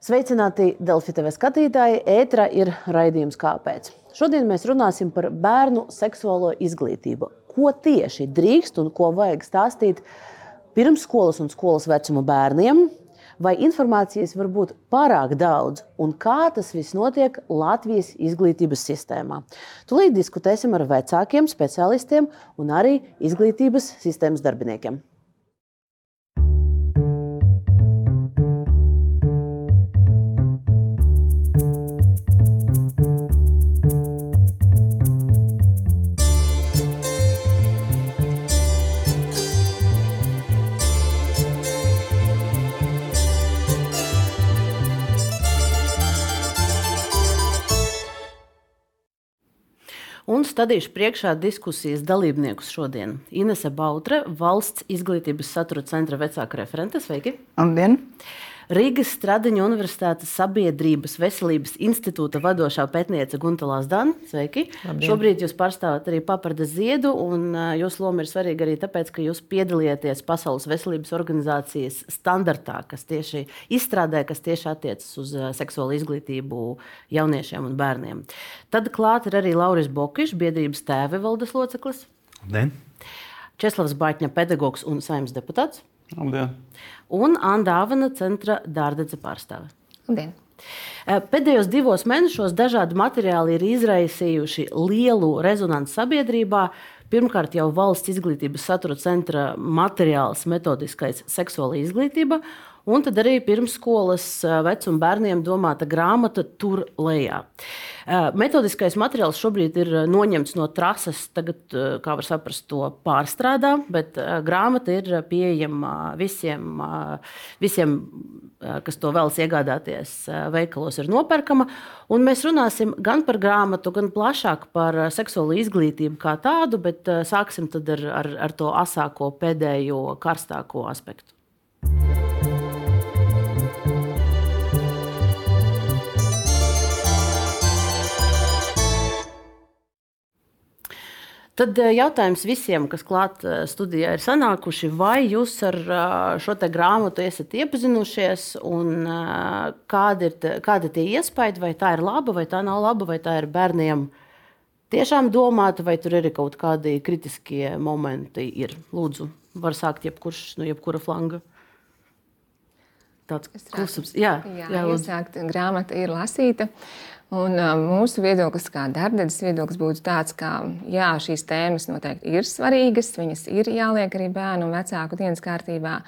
Sveicināti Delfi TV skatītāji! Ētra ir raidījums Kāpēc? Šodien mēs runāsim par bērnu seksuālo izglītību. Ko tieši drīkst un ko vajag stāstīt pirmsskolas un skolas vecuma bērniem? Vai informācijas var būt pārāk daudz, un kā tas viss notiek Latvijas izglītības sistēmā? Tūlīt diskutēsim ar vecākiem, specialistiem un arī izglītības sistēmas darbiniekiem. Un stādīšu priekšā diskusijas dalībniekus šodien. Inese Bautre, valsts izglītības satura centra vecāka referente. Sveiki! Labdien! Rīgas Stradiņa Universitātes Sabiedrības veselības institūta vadošā pētniece Gunta Lazdana. Sveiki! Labdien. Šobrīd jūs pārstāvat arī Paparda Ziedu, un jūsu loma ir svarīga arī tāpēc, ka jūs piedalieties Pasaules veselības organizācijas standartā, kas tieši izstrādē, kas tieši attiecas uz seksuālu izglītību jauniešiem un bērniem. Tad klāt ir arī Lauris Bokišs, biedrības tēve valdes loceklis. Labdien! Česlavs Baitņa, pedagogs un saimnes deputāts. Labdien! Un Anna Dāvana, centra dārdedze pārstāve. Labdien! Pēdējos divos mēnešos dažādi materiāli ir izraisījuši lielu rezonanci sabiedrībā. Pirmkārt, jau valsts izglītības satura centra materiāls, metodiskais seksuāla izglītība, un tad arī pirmsskolas vecuma bērniem domāta grāmata tur lejā. Metodiskais materiāls šobrīd ir noņemts no trases, tagad, kā var saprast, to pārstrādā, bet grāmata ir pieejama visiem, visiem kas to vēlas iegādāties veikalos, ir nopērkama. Un mēs runāsim gan par grāmatu, gan plašāk par seksuālo izglītību kā tādu, bet sāksim ar, ar, ar to asāko, pēdējo, karstāko aspektu. Tad eh, jautājums visiem, kas klāt eh, studijā ir sanākuši, vai jūs ar eh, šo grāmatu esat iepazinušies, un kādi ir, kādi ir tie iespaidi, vai tā ir laba, vai tā nav laba, vai tā ir bērniem tiešām domāta, vai tur ir kaut kādi kritiskie momenti. Ir. Lūdzu, var sākt jebkurš no jebkura flanga. Tāds klusums. Jā, jā, jā iesākt, grāmata ir lasīta. Un, uh, mūsu viedoklis, kā darbības viedoklis, būtu tāds, ka jā, šīs tēmas noteikti ir svarīgas, viņas ir jāliek arī bērnu un vecāku dienas kārtībā,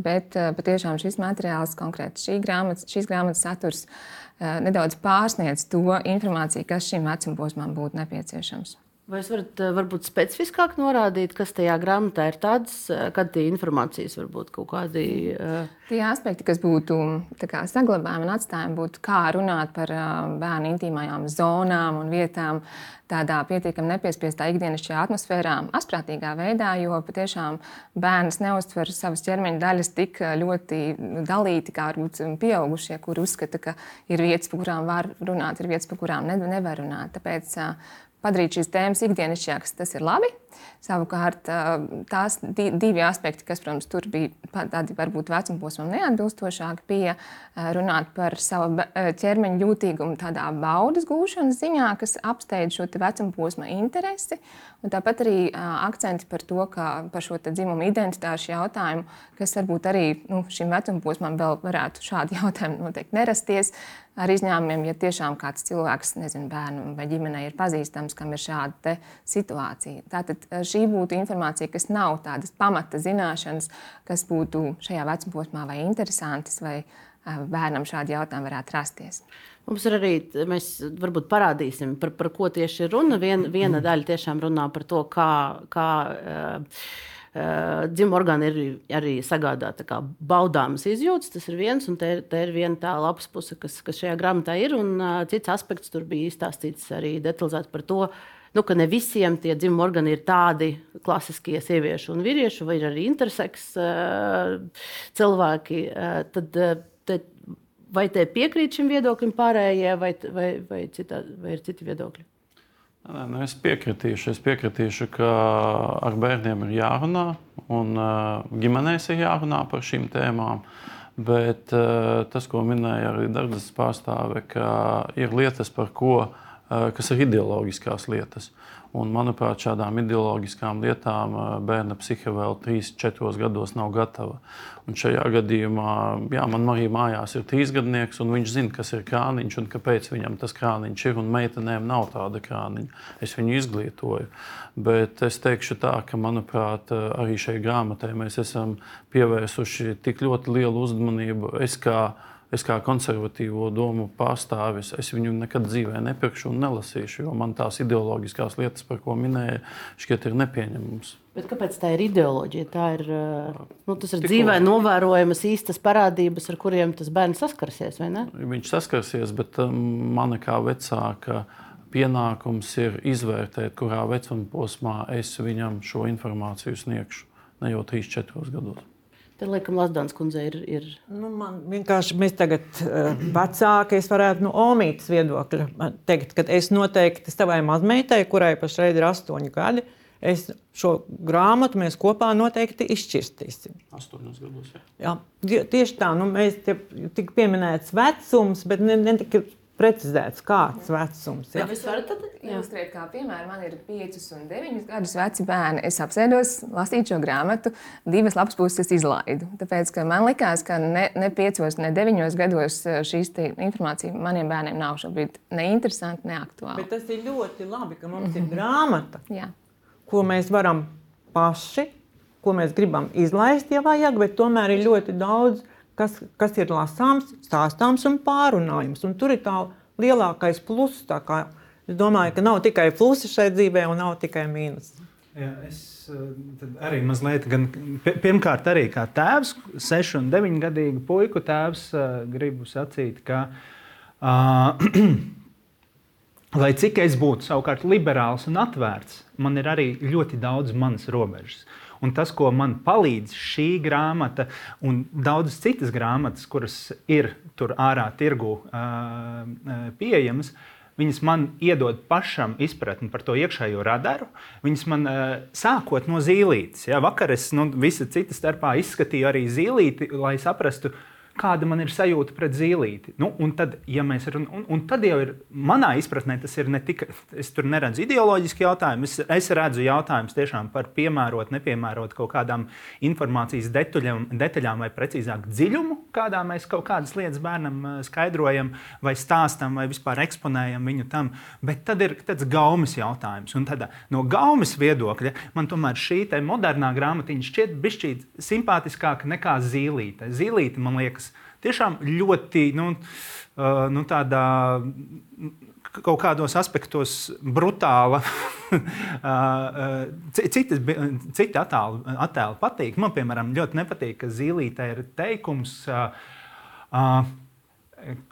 bet uh, patiešām šis materiāls, konkrēti šī grāmatas, šīs grāmatas saturs, uh, nedaudz pārsniedz to informāciju, kas šim vecumposmam būtu nepieciešams. Vai jūs varat varbūt specifiskāk norādīt, kas tajā grāmatā ir tāds, kad tie informācijas varbūt kaut kādi? Uh... Tie aspekti, kas būtu kā, saglabājami un atstājami, būtu kā runāt par bērnu intīmajām zonām un vietām tādā pietiekami nepiespiestā ikdienišķajā atmosfērā, asprātīgā veidā, jo patiešām bērns neuztver savas ķermeņa daļas tik ļoti dalīti, kā varbūt pieaugušie, kuri uzskata, ka ir vietas, par kurām var runāt, ir vietas, par kurām nevar runāt. Tāpēc padarīt šīs tēmas ikdienišķākas, tas ir labi. Savukārt, tās divi aspekti, kas, protams, tur bija tādi varbūt vecumposmam neatbilstošāki, bija runāt par savu ķermeņa jūtīgumu tādā baudas gūšanas ziņā, kas apsteidz šo vecumposma interesi. Un tāpat arī akcenti par to, ka par šo dzimumu identitāšu jautājumu, kas varbūt arī nu, šim vecumposmam vēl varētu šādi jautājumi noteikti nerasties. Ar izņēmumiem, ja tiešām kāds cilvēks, nezinu, bērnu vai ģimenei ir pazīstams, kam ir šāda situācija. Tātad šī būtu informācija, kas nav tādas pamata zināšanas, kas būtu šajā vecumposmā vai interesantas, vai bērnam šādi jautājumi varētu rasties. Mums ir arī, mēs varbūt parādīsim, par, par ko tieši ir runa. Vien, viena daļa tiešām runā par to, kā. kā uh, Uh, Dzimuma orgāni ir arī sagādāti baudāmas izjūtas. Tas ir viens, un te, te ir viena tā lapas puse, kas, kas šajā grāmatā ir. Un uh, cits aspekts tur bija izstāstīts arī detalizēti par to, nu, ka ne visiem tie dzimuma organi ir tādi klasiskie sieviešu un vīriešu, vai ir arī interseks uh, cilvēki. Uh, tad, uh, te, vai te piekrīt šim viedoklim pārējie, vai, vai, vai, citā, vai ir citi viedokļi? Nē, nu es piekritīšu. Es piekritīšu, ka ar bērniem ir jārunā un uh, ģimenēs ir jārunā par šīm tēmām. Bet uh, tas, ko minēja arī Dārgas pārstāve, ka ir lietas, par ko, uh, kas ir ideoloģiskās lietas. Un, manuprāt, šādām ideoloģiskām lietām bērna psihe vēl 3-4 gados nav gatava. Un šajā gadījumā, jā, man arī mājās ir trīsgadnieks, un viņš zina, kas ir krāniņš un kāpēc viņam tas krāniņš ir. Un meitenēm nav tāda krāniņa. Es viņu izglītoju. Bet es teikšu tā, ka, manuprāt, arī šai grāmatai mēs esam pievērsuši tik ļoti lielu uzmanību. Es kā es kā konservatīvo domu pārstāvis, es viņu nekad dzīvē nepirkšu un nelasīšu, jo man tās ideoloģiskās lietas, par ko minēja, šķiet, ir nepieņemamas. Bet kāpēc tā ir ideoloģija? Tā ir, nu, tas ir Tikko. dzīvē novērojamas īstas parādības, ar kuriem tas bērns saskarsies. Viņš saskarsies, bet um, mana kā vecāka pienākums ir izvērtēt, kurā vecuma posmā es viņam šo informāciju sniegšu. Ne jau 3, 4 gados. Tad, laikam, Lasdāns kundze ir. ir... Nu, man vienkārši mēs tagad uh, vecāki, es varētu no Omītas viedokļa teikt, ka es noteikti savai mazmeitai, kurai pašlaik ir astoņi gadi, es šo grāmatu mēs kopā noteikti izšķirstīsim. Astoņos gados, jā. jā. Tieši tā, nu, mēs te tik pieminēts vecums, bet ne, ne tik precizēts, kāds vecums ir. Jūs varat ilustrēt, kā piemēram, man ir 5 un 9 gadus veci bērni. Es apsēdos lasīt šo grāmatu, divas lapas puses izlaidu. Tāpēc man likās, ka ne, ne 5, ne 9 gados eh, šīs informācija maniem bērniem nav šobrīd ne interesanti, ne aktuāla. Bet tas ir ļoti labi, ka mums mm -hmm. ir grāmata, Jā. ko mēs varam paši, ko mēs gribam izlaist, ja vajag, bet tomēr ir ļoti daudz kas, kas ir lasāms, stāstāms un pārunājams. Un tur ir tā lielākais pluss. Tā kā, es domāju, ka nav tikai plusi šai dzīvē, un nav tikai mīnus. Jā, es eh, arī mazliet, gan, pirmkārt, arī kā tēvs, 6 un 9 gadīgu puiku tēvs, eh, gribu sacīt, ka, uh, lai cik es būtu savukārt liberāls un atvērts, man ir arī ļoti daudz manas robežas. Un tas, ko man palīdz šī grāmata un daudzas citas grāmatas, kuras ir tur ārā tirgu pieejamas, viņas man iedod pašam izpratni par to iekšējo radaru. Viņas man sākot no zīlītes. Ja, vakar es nu, visa cita starpā izskatīju arī zīlīti, lai saprastu, kāda man ir sajūta pret zīlīti. Nu, un, tad, ja run, un, un tad jau ir manā izpratnē, tas ir ne tikai. Es tur neredzu ideoloģisku jautājumu, es, es redzu jautājumus tiešām par piemērot, nepiemērot kaut kādām informācijas detaļām, detaļām vai precīzāk dziļumu, kādā mēs kaut kādas lietas bērnam eh, skaidrojam, vai stāstam, vai vispār eksponējam viņu tam. Bet tad ir tāds gaumas jautājums. Un tad, no gaumas viedokļa man tomēr šī modernā grāmatiņa šķiet bišķīt simpātiskāka nekā zīlīte. Zīlīte, man liekas tiešām ļoti nu, nu, tādā kaut kādos aspektos brutāla. Citas, citi attēli, attēli patīk. Man, piemēram, ļoti nepatīk, ka zīlītē ir teikums. Uh,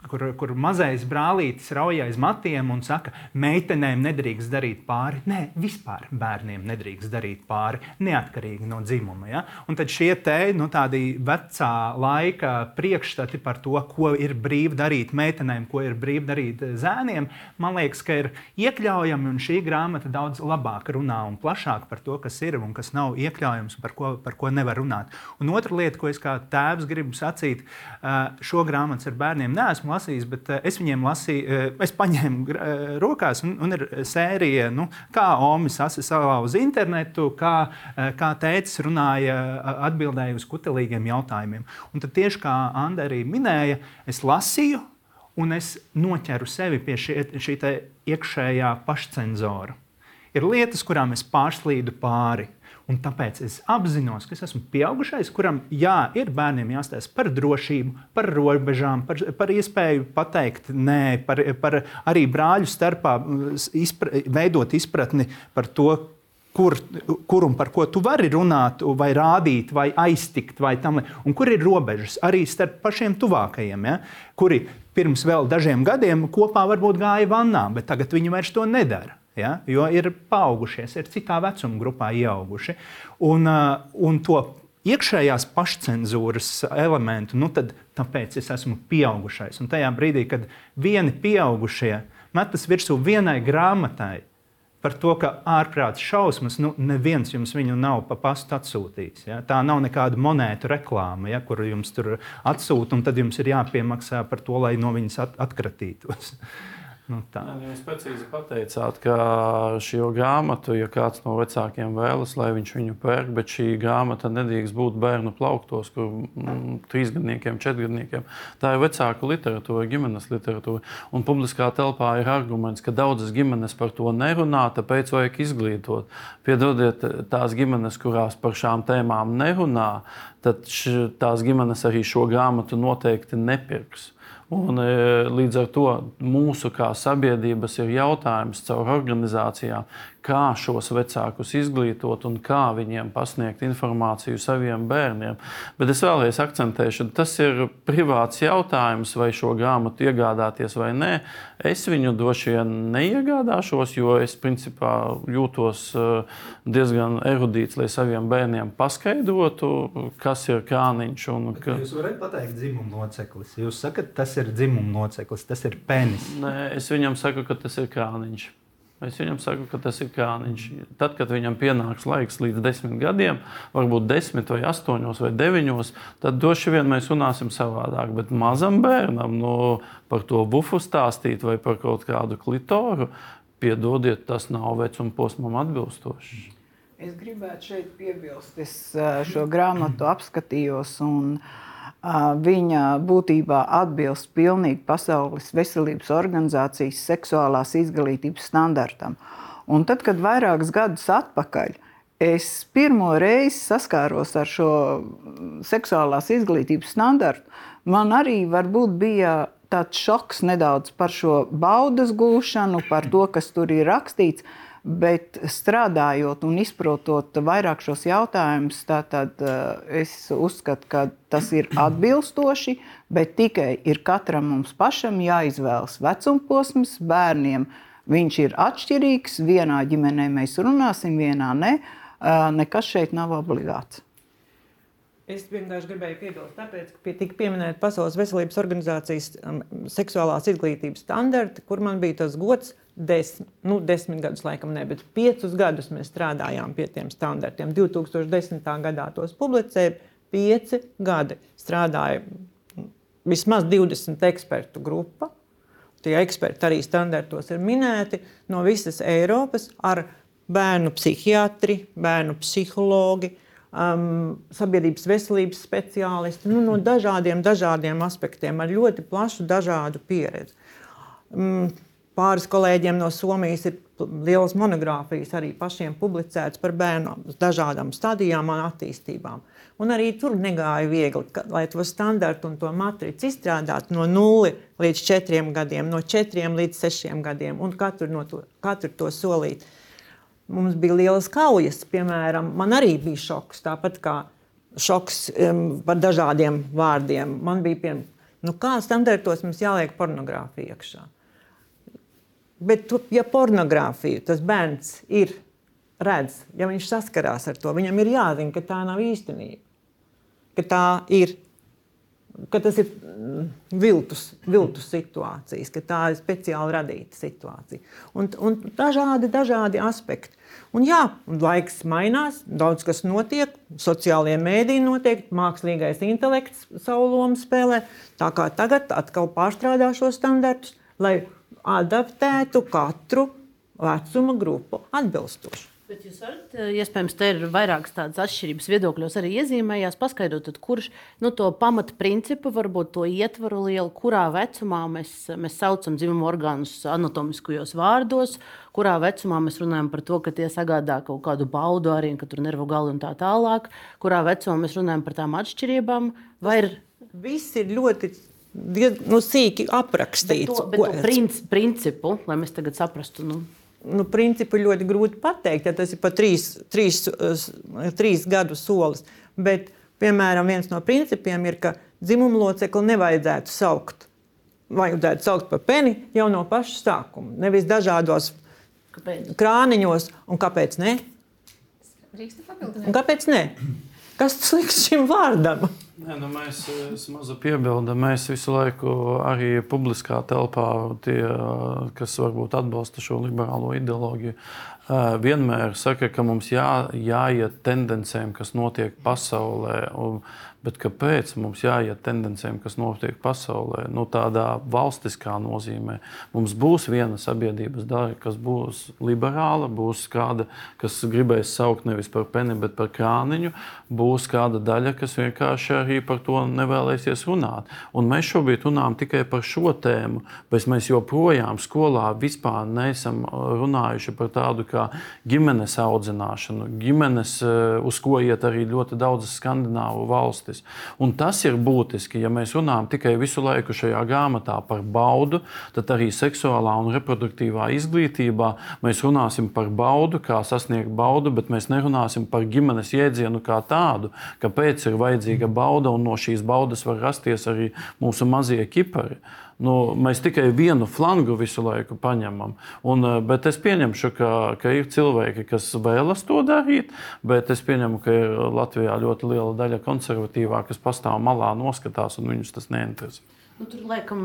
kur, kur mazais brālītis rauj aiz matiem un saka, meitenēm nedrīkst darīt pāri. Nē, vispār bērniem nedrīkst darīt pāri, neatkarīgi no dzimuma. Ja? Un tad šie te nu, tādi vecā laika priekšstati par to, ko ir brīvi darīt meitenēm, ko ir brīvi darīt zēniem, man liekas, ka ir iekļaujami šī grāmata daudz labāk runā un plašāk par to, kas ir un kas nav iekļaujams par ko, par ko nevar runāt. Un otra lieta, ko es kā tēvs gribu sacīt, šo grāmatu ar bērniem neesmu lasījis, bet eh, es viņiem lasīju, eh, es paņēmu eh, rokās, un, un ir sērija, nu, kā Omis savā uz internetu, kā, kā tēcis runāja, atbildēja uz kutelīgiem jautājumiem. Un tad tieši kā Anda arī minēja, es lasīju, un es noķeru sevi pie šie, šī iekšējā pašcensora. Ir lietas, kurām es pārslīdu pāri Un tāpēc es apzinos, ka es esmu pieaugušais, kuram jā, ir bērniem jāstāsta par drošību, par robežām, par, par iespēju pateikt nē, par, par arī brāļu starpā izpra, veidot izpratni par to, kur, kur un par ko tu vari runāt, vai rādīt, vai aiztikt, vai tam līdzīgi. Kur ir robežas arī starp pašiem tuvākajiem, ja? kuri pirms vēl dažiem gadiem kopā varbūt gāja vannā, bet tagad viņi vairs to nedara ja, jo ir paaugušies, ir citā vecuma grupā ieauguši. Un, uh, un to iekšējās pašcensūras elementu, nu tad, tāpēc es esmu pieaugušais. Un tajā brīdī, kad vieni pieaugušie metas virsū vienai grāmatai, par to, ka ārprāts šausmas, nu, neviens jums viņu nav pa pastu atsūtījis. Ja? Tā nav nekāda monētu reklāma, ja, kur jums tur atsūta, un tad jums ir jāpiemaksā par to, lai no viņas at atkratītos. Nu, tā. Jūs precīzi pateicāt, ka šo grāmatu, ja kāds no vecākiem vēlas, lai viņš viņu pērk, bet šī grāmata nedrīkst būt bērnu plauktos, kur mm, trīsgadniekiem, četrgadniekiem. Tā ir vecāku literatūra, ģimenes literatūra. Un publiskā telpā ir arguments, ka daudzas ģimenes par to nerunā, tāpēc vajag izglītot. Piedodiet, tās ģimenes, kurās par šām tēmām nerunā, tad š, tās ģimenes arī šo grāmatu noteikti nepirks. Un, e, līdz ar to mūsu kā sabiedrības ir jautājums caur organizācijām, kā šos vecākus izglītot un kā viņiem pasniegt informāciju saviem bērniem. Bet es vēlreiz akcentēšu, tas ir privāts jautājums, vai šo grāmatu iegādāties vai nē. Es viņu droši vien neiegādāšos, jo es principā jūtos eh, diezgan erudīts, lai saviem bērniem paskaidrotu, kas ir krāniņš. Un, ka... Jūs varat pateikt, dzimuma loceklis. Jūs sakat, tas ir dzimuma loceklis, tas ir penis. Nē, es viņam saku, ka tas ir krāniņš. Es viņam saku, ka tas ir krāniņš. Tad, kad viņam pienāks laiks līdz desmit gadiem, varbūt desmit vai astoņos vai deviņos, tad droši vien mēs runāsim savādāk. Bet mazam bērnam no, par to bufu stāstīt vai par kaut kādu klitoru, piedodiet, tas nav vecuma posmam atbilstoši. Es gribētu šeit piebilst, es šo grāmatu apskatījos. Un, uh, viņa būtībā atbilst pilnīgi Pasaules veselības organizācijas seksuālās izglītības standartam. Un tad, kad vairākus gadus atpakaļ es pirmo reizi saskāros ar šo seksuālās izglītības standartu, man arī varbūt bija tāds šoks nedaudz par šo baudas gūšanu, par to, kas tur ir rakstīts. Bet strādājot un izprotot vairāk šos jautājumus, tad eh, es uzskatu, ka tas ir atbilstoši, bet tikai ir katram mums pašam jāizvēlas vecuma posms. Bērniem viņš ir atšķirīgs. Vienā ģimenē mēs runāsim, vienā ne. Eh, nekas šeit nav obligāts. Es vienkārši gribēju piebilst, tāpēc, ka pie, tika pieminēta Pasaules veselības organizācijas um, seksuālās izglītības standarti, kur man bija tas gods desmit, nu, desmit gadus, laikam ne, bet piecus gadus mēs strādājām pie tiem standartiem. 2010. gadā tos publicēja, pieci gadi strādāja vismaz 20 ekspertu grupa. Tie eksperti arī standartos ir minēti no visas Eiropas ar bērnu psihiatri, bērnu psihologu um, sabiedrības veselības speciālisti nu, no dažādiem, dažādiem aspektiem, ar ļoti plašu dažādu pieredzi. Um, pāris kolēģiem no Somijas ir lielas monogrāfijas arī pašiem publicētas par bērnu dažādām stadijām un attīstībām. Un arī tur negāja viegli, ka, lai to standartu un to matricu izstrādātu no 0 līdz 4 gadiem, no 4 līdz 6 gadiem un katru, no to, katru to solīt. Mums bija lielas kaujas, piemēram, man arī bija šoks. Tāpat kā šoks um, par dažādiem vārdiem. Man bija piemēram, nu, kā standartos mums jāliek pornogrāfija iekšā. Bet, ja pornogrāfiju tas bērns ir redz, ja viņš saskarās ar to, viņam ir jāzina, ka tā nav īstenība. Ka tā ir ka tas ir mm, viltus, viltus situācijas, ka tā ir speciāli radīta situācija. Un, un dažādi, dažādi aspekti. Un jā, laiks mainās, daudz kas notiek, sociālajie mēdīji notiek, mākslīgais intelekts savu lomu spēlē. Tā kā tagad atkal pārstrādā šos standartus, lai adaptētu katru vecuma grupu atbilstoši. Bet jūs varat, eh, iespējams, te ir vairākas tādas atšķirības viedokļos, arī iezīmējās, paskaidrot, kurš nu, to pamatprincipu, varbūt to ietvaru lielu, kurā vecumā mēs, mēs saucam dzimumu orgānus anatomiskajos vārdos, kurā vecumā mēs runājam par to, ka tie sagādā kaut kādu baudu arī, ka tur nervu gali un tā tālāk, kurā vecumā mēs runājam par tām atšķirībām. Ir... Viss ir ļoti nu, sīki aprakstīts. Bet to, bet to princi, principu, lai mēs tagad saprastu. Nu nu, principu ļoti grūti pateikt, ja tas ir pa trīs, trīs, trīs gadu solis. Bet, piemēram, viens no principiem ir, ka dzimumu locekli nevajadzētu saukt. Vajadzētu saukt par peni jau no paša sākuma. Nevis dažādos kāpēc? krāniņos, un kāpēc ne? Un kāpēc ne? Kas tas liks šim vārdam? Nē, nu mēs mazu piebildam. Mēs visu laiku arī publiskā telpā, tie, kas varbūt atbalsta šo liberālo ideoloģiju, vienmēr saka, ka mums jā, jāiet tendencēm, kas notiek pasaulē. Un, Bet kāpēc mums jāiet tendencēm, kas notiek pasaulē? Nu, tādā valstiskā nozīmē. Mums būs viena sabiedrības daļa, kas būs liberāla, būs kāda, kas gribēs saukt nevis par peni, bet par krāniņu. Būs kāda daļa, kas vienkārši arī par to nevēlēsies runāt. Un mēs šobrīd runājam tikai par šo tēmu, bet mēs joprojām skolā vispār neesam runājuši par tādu kā ģimenes audzināšanu, ģimenes, eh, uz ko iet arī ļoti daudzas skandināvu valstis valstis. Un tas ir būtiski, ja mēs runājam tikai visu laiku šajā grāmatā par baudu, tad arī seksuālā un reproduktīvā izglītībā mēs runāsim par baudu, kā sasniegt baudu, bet mēs nerunāsim par ģimenes jēdzienu kā tādu, kāpēc ir vajadzīga bauda un no šīs baudas var rasties arī mūsu mazie kipari. Nu, mēs tikai vienu flangu visu laiku paņemam. Un, eh, bet es pieņemšu, ka, ka ir cilvēki, kas vēlas to darīt, bet es pieņemu, ka Latvijā ļoti liela daļa konservatīvā, kas pastāv malā, noskatās un viņus tas neinteresē. Nu, tur, laikam,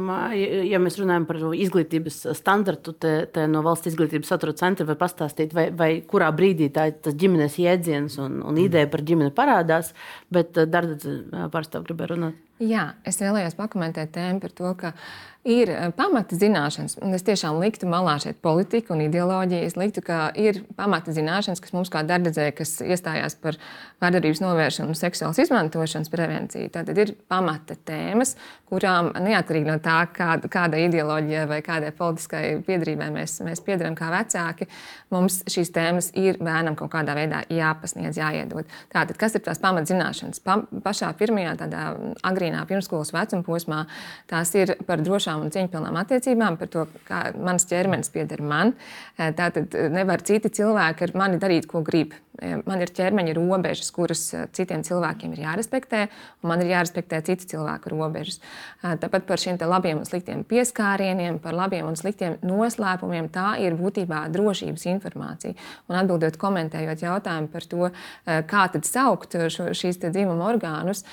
ja mēs runājam par izglītības standartu, te no valsts izglītības satura centra var pastāstīt, vai, vai kurā brīdī tā, tas ģimenes jēdziens un, un ideja par ģimeni parādās. Bet Dārdas pārstāvja gribēja runāt. Jā, es vēlējos pakomentēt tēmu par to, ka ir eh, pamata zināšanas. Es tiešām liktu malā šeit politiku un ideoloģiju. Es liktu, ka ir pamata zināšanas, kas mums kā darbdevējai, kas iestājās par vardarbības novēršanu un seksuālas izmantošanas prevenciju, tad ir pamata tēmas, kurām neatkarīgi no tā, kāda, kāda ideoloģija vai kādai politiskai piedarībai mēs, mēs piedarām kā vecāki, mums šīs tēmas ir bērnam kaut kādā veidā jāpasniedz, jāiedod. Tātad, kas ir tās pamatzināšanas? Pa, pašā pirmajā tādā agrīnā agrīnā pirmskolas vecuma posmā, tās ir par drošām un cieņpilnām attiecībām, par to, kā mans ķermenis pieder man. Tātad nevar citi cilvēki ar mani darīt, ko grib. Eh, man ir ķermeņa robežas, kuras citiem cilvēkiem ir jārespektē, un man ir jārespektē citu cilvēku robežas. Tāpat par šiem labiem un sliktiem pieskārieniem, par labiem un sliktiem noslēpumiem, tā ir būtībā drošības informācija. Un atbildot, komentējot jautājumu par to, kā tad saukt šo, šīs dzimuma orgānus,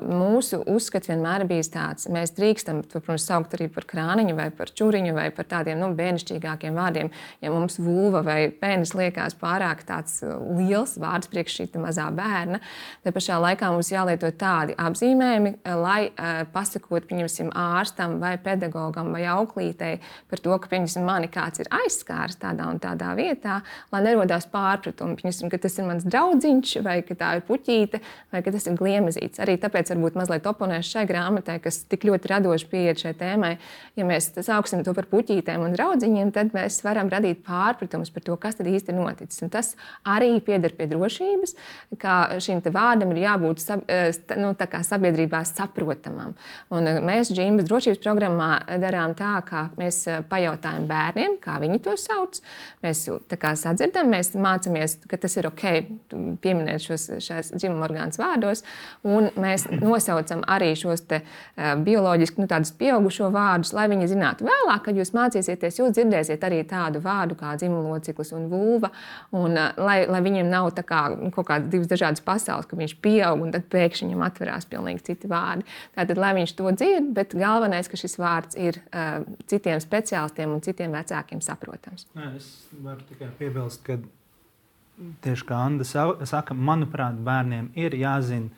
mūsu uzskats vienmēr bijis tāds, mēs drīkstam, protams, saukt arī par krāniņu vai par čūriņu vai par tādiem nu, bērnišķīgākiem vārdiem. Ja mums vulva vai pēnis liekas pārāk uh, liels vārds priekš šī mazā bērna, tad pašā laikā mums jālieto tādi apzīmējumi, uh, lai uh, pasakot, pieņemsim, ārstam vai pedagogam vai auklītei par to, ka, pieņemsim, mani kāds ir aizskārs tādā un tādā vietā, lai nerodās pārpratumi, pieņemsim, ka tas ir mans draudziņš vai ka tā ir puķīte vai ka tas ir gliemezīts. Arī tāpēc varbūt mazliet oponēšu šai grāmatai, kas tik ļoti radoši pieiet šai tēmai. Ja mēs sauksim to par puķītēm un draudziņiem, tad mēs varam radīt pārpratumus par to, kas tad īsti ir noticis. Un tas arī pieder pie drošības, ka šim vārdam ir jābūt sab, eh, nu, sabiedrībā saprotamam. Un eh, mēs Džimbas drošības programmā darām tā, ka mēs eh, pajautājam bērniem, kā viņi to sauc. Mēs sadzirdam, mēs mācāmies, ka tas ir ok pieminēt šos dzimuma orgānus vārdos, un mēs nosaucam arī šos te, bioloģiski nu, pieaugušo vārdus, lai viņi zinātu, vēlāk, kad jūs mācīsieties, jūs dzirdēsiet arī tādu vārdu kā dzimumloceklis un vulva. Un, lai, lai viņiem nav kā, kaut kādas divas dažādas pasaules, ka viņš pieaug un tad pēkšņi viņam atverās pilnīgi citi vārdi. Tātad, lai viņš to dzird, bet galvenais, ka šis vārds ir uh, citiem speciālistiem un citiem vecākiem saprotams. Nē, es varu tikai piebilst, ka tieši kā Anna saka, manuprāt, bērniem ir jāzina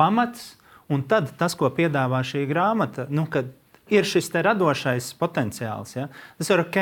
pamats, Un tad tas, ko piedāvā šī grāmata, nu, kad ir šis radošais potenciāls. Ja? Tas ir ok.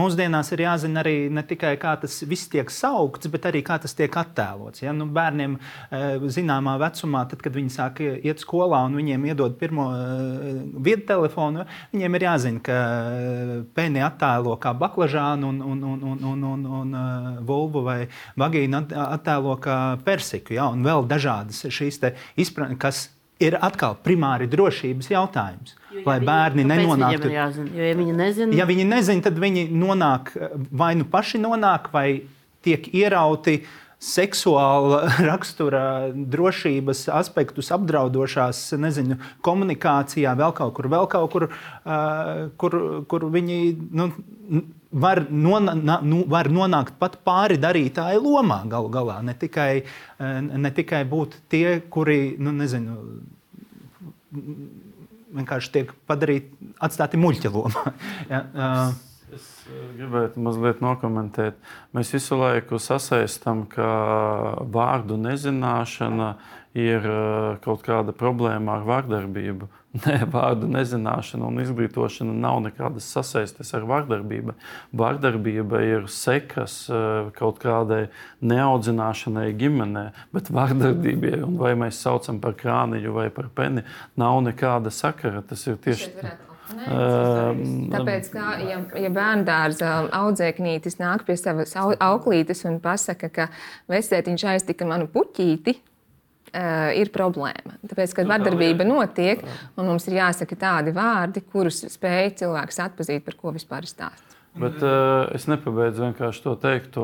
Mūsdienās ir jāzina arī ne tikai kā tas viss tiek saukts, bet arī kā tas tiek attēlots. Ja? Nu, bērniem eh, zināmā vecumā, tad, kad viņi sāk iet skolā un viņiem iedod pirmo eh, vietu telefonu, viņiem ir jāzina, ka eh, pēni attēlo kā baklažānu un, un, un, un, un, un, un vulvu vai vagīnu attēlo kā persiku. Ja? Un vēl dažādas šīs izpratnes, kas ir atkal primāri drošības jautājums. Jo, ja lai bērni nenonāktu. Jāzina, jo, ja viņi nezina, ja viņi nezina, tad viņi nonāk vai nu paši nonāk, vai tiek ierauti seksuāla rakstura drošības aspektus apdraudošās, nezinu, komunikācijā, vēl kaut kur, vēl kaut kur, uh, kur, kur viņi nu, var, nona, nu, var nonākt pat pāri darītāju lomā galu galā. Ne tikai, ne tikai būt tie, kuri, nu, nezinu, vienkārši tiek padarīti, atstāti muļķa lomā. ja, uh, Es gribētu mazliet nokomentēt. Mēs visu laiku sasaistām, ka vārdu nezināšana ir kaut kāda problēma ar vārdarbību. Nē, vārdu nezināšana un izglītošana nav nekādas sasaistes ar vardarbību. Vardarbība ir sekas eh, kaut kādai neaudzināšanai ģimenē, bet vardarbībai, vai mēs saucam par krāniņu vai par peni, nav nekāda sakara. Tas ir tieši tas. Um, Tāpēc, kā, ja, ja bērnu dārza audzēknītis nāk pie savas auklītes un pasaka, ka vecētiņš aiztika manu puķīti, uh, ir problēma. Tāpēc, kad nu, vardarbība notiek, un mums ir jāsaka tādi vārdi, kurus spēj cilvēks atpazīt, par ko vispār ir stāsts. Bet uh, es nepabeidzu vienkārši to teikt.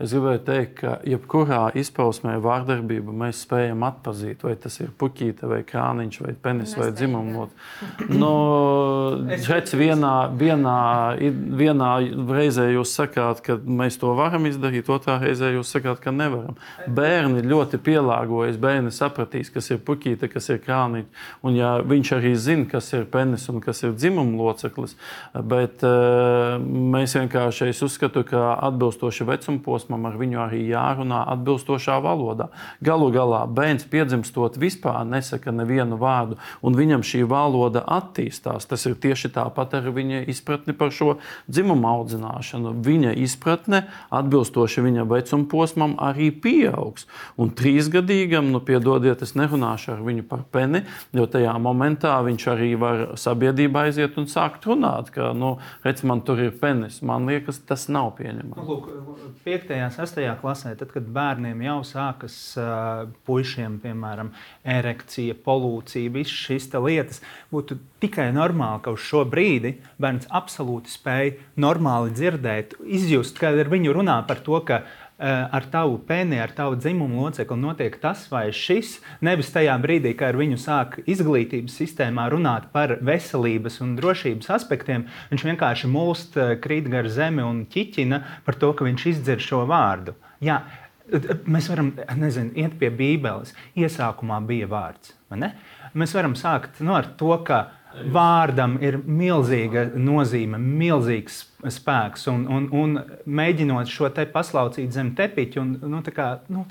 Es gribēju teikt, ka jebkurā izpausmē vārdarbību mēs spējam atpazīt. Vai tas ir puķīte, vai krāniņš, vai penis, vai dzimumlots. Nu, šeit vienā, vienā, vienā reizē jūs sakāt, ka mēs to varam izdarīt, otrā reizē jūs sakāt, ka nevaram. Bērni ļoti pielāgojas. Bērni sapratīs, kas ir puķīte, kas ir krāniņš. Un ja viņš arī zina, kas ir penis un kas ir dzimumloceklis. Bet, uh, mēs vienkārši es uzskatu, ka atbilstoši vecuma posmam ar viņu arī jārunā atbilstošā valodā. Galu galā bērns piedzimstot vispār nesaka nevienu vārdu, un viņam šī valoda attīstās. Tas ir tieši tāpat ar viņa izpratni par šo dzimumu audzināšanu. Viņa izpratne atbilstoši viņa vecuma posmam arī pieaugs. Un trīsgadīgam, nu, piedodiet, es nerunāšu ar viņu par peni, jo tajā momentā viņš arī var sabiedrībā aiziet un sākt runāt, ka, nu, redz, man tur ir peni penis. Man liekas, tas nav pieņemami. Nu, lūk, 5. un 6. klasē, tad, kad bērniem jau sākas uh, puišiem, piemēram, erekcija, polūcija, visas šīs lietas, būtu tikai normāli, ka uz šo brīdi bērns absolūti spēj normāli dzirdēt, izjust, kad ar viņu runā par to, ka Eh, ar tavu peni, ar tavu dzimumu locekli notiek tas vai šis. Nevis tajā brīdī, kad ar viņu sāk izglītības sistēmā runāt par veselības un drošības aspektiem, viņš vienkārši mulst, eh, krīt gar zemi un ķiķina par to, ka viņš izdzird šo vārdu. Jā, mēs varam nezinu, iet pie Bībeles. Iesākumā bija vārds. Mēs varam sākt nu, ar to, ka vārdam ir milzīga nozīme, milzīgs spēks. Un, un, un mēģinot šo te paslaucīt zem tepiņa, un nu, kā, nu,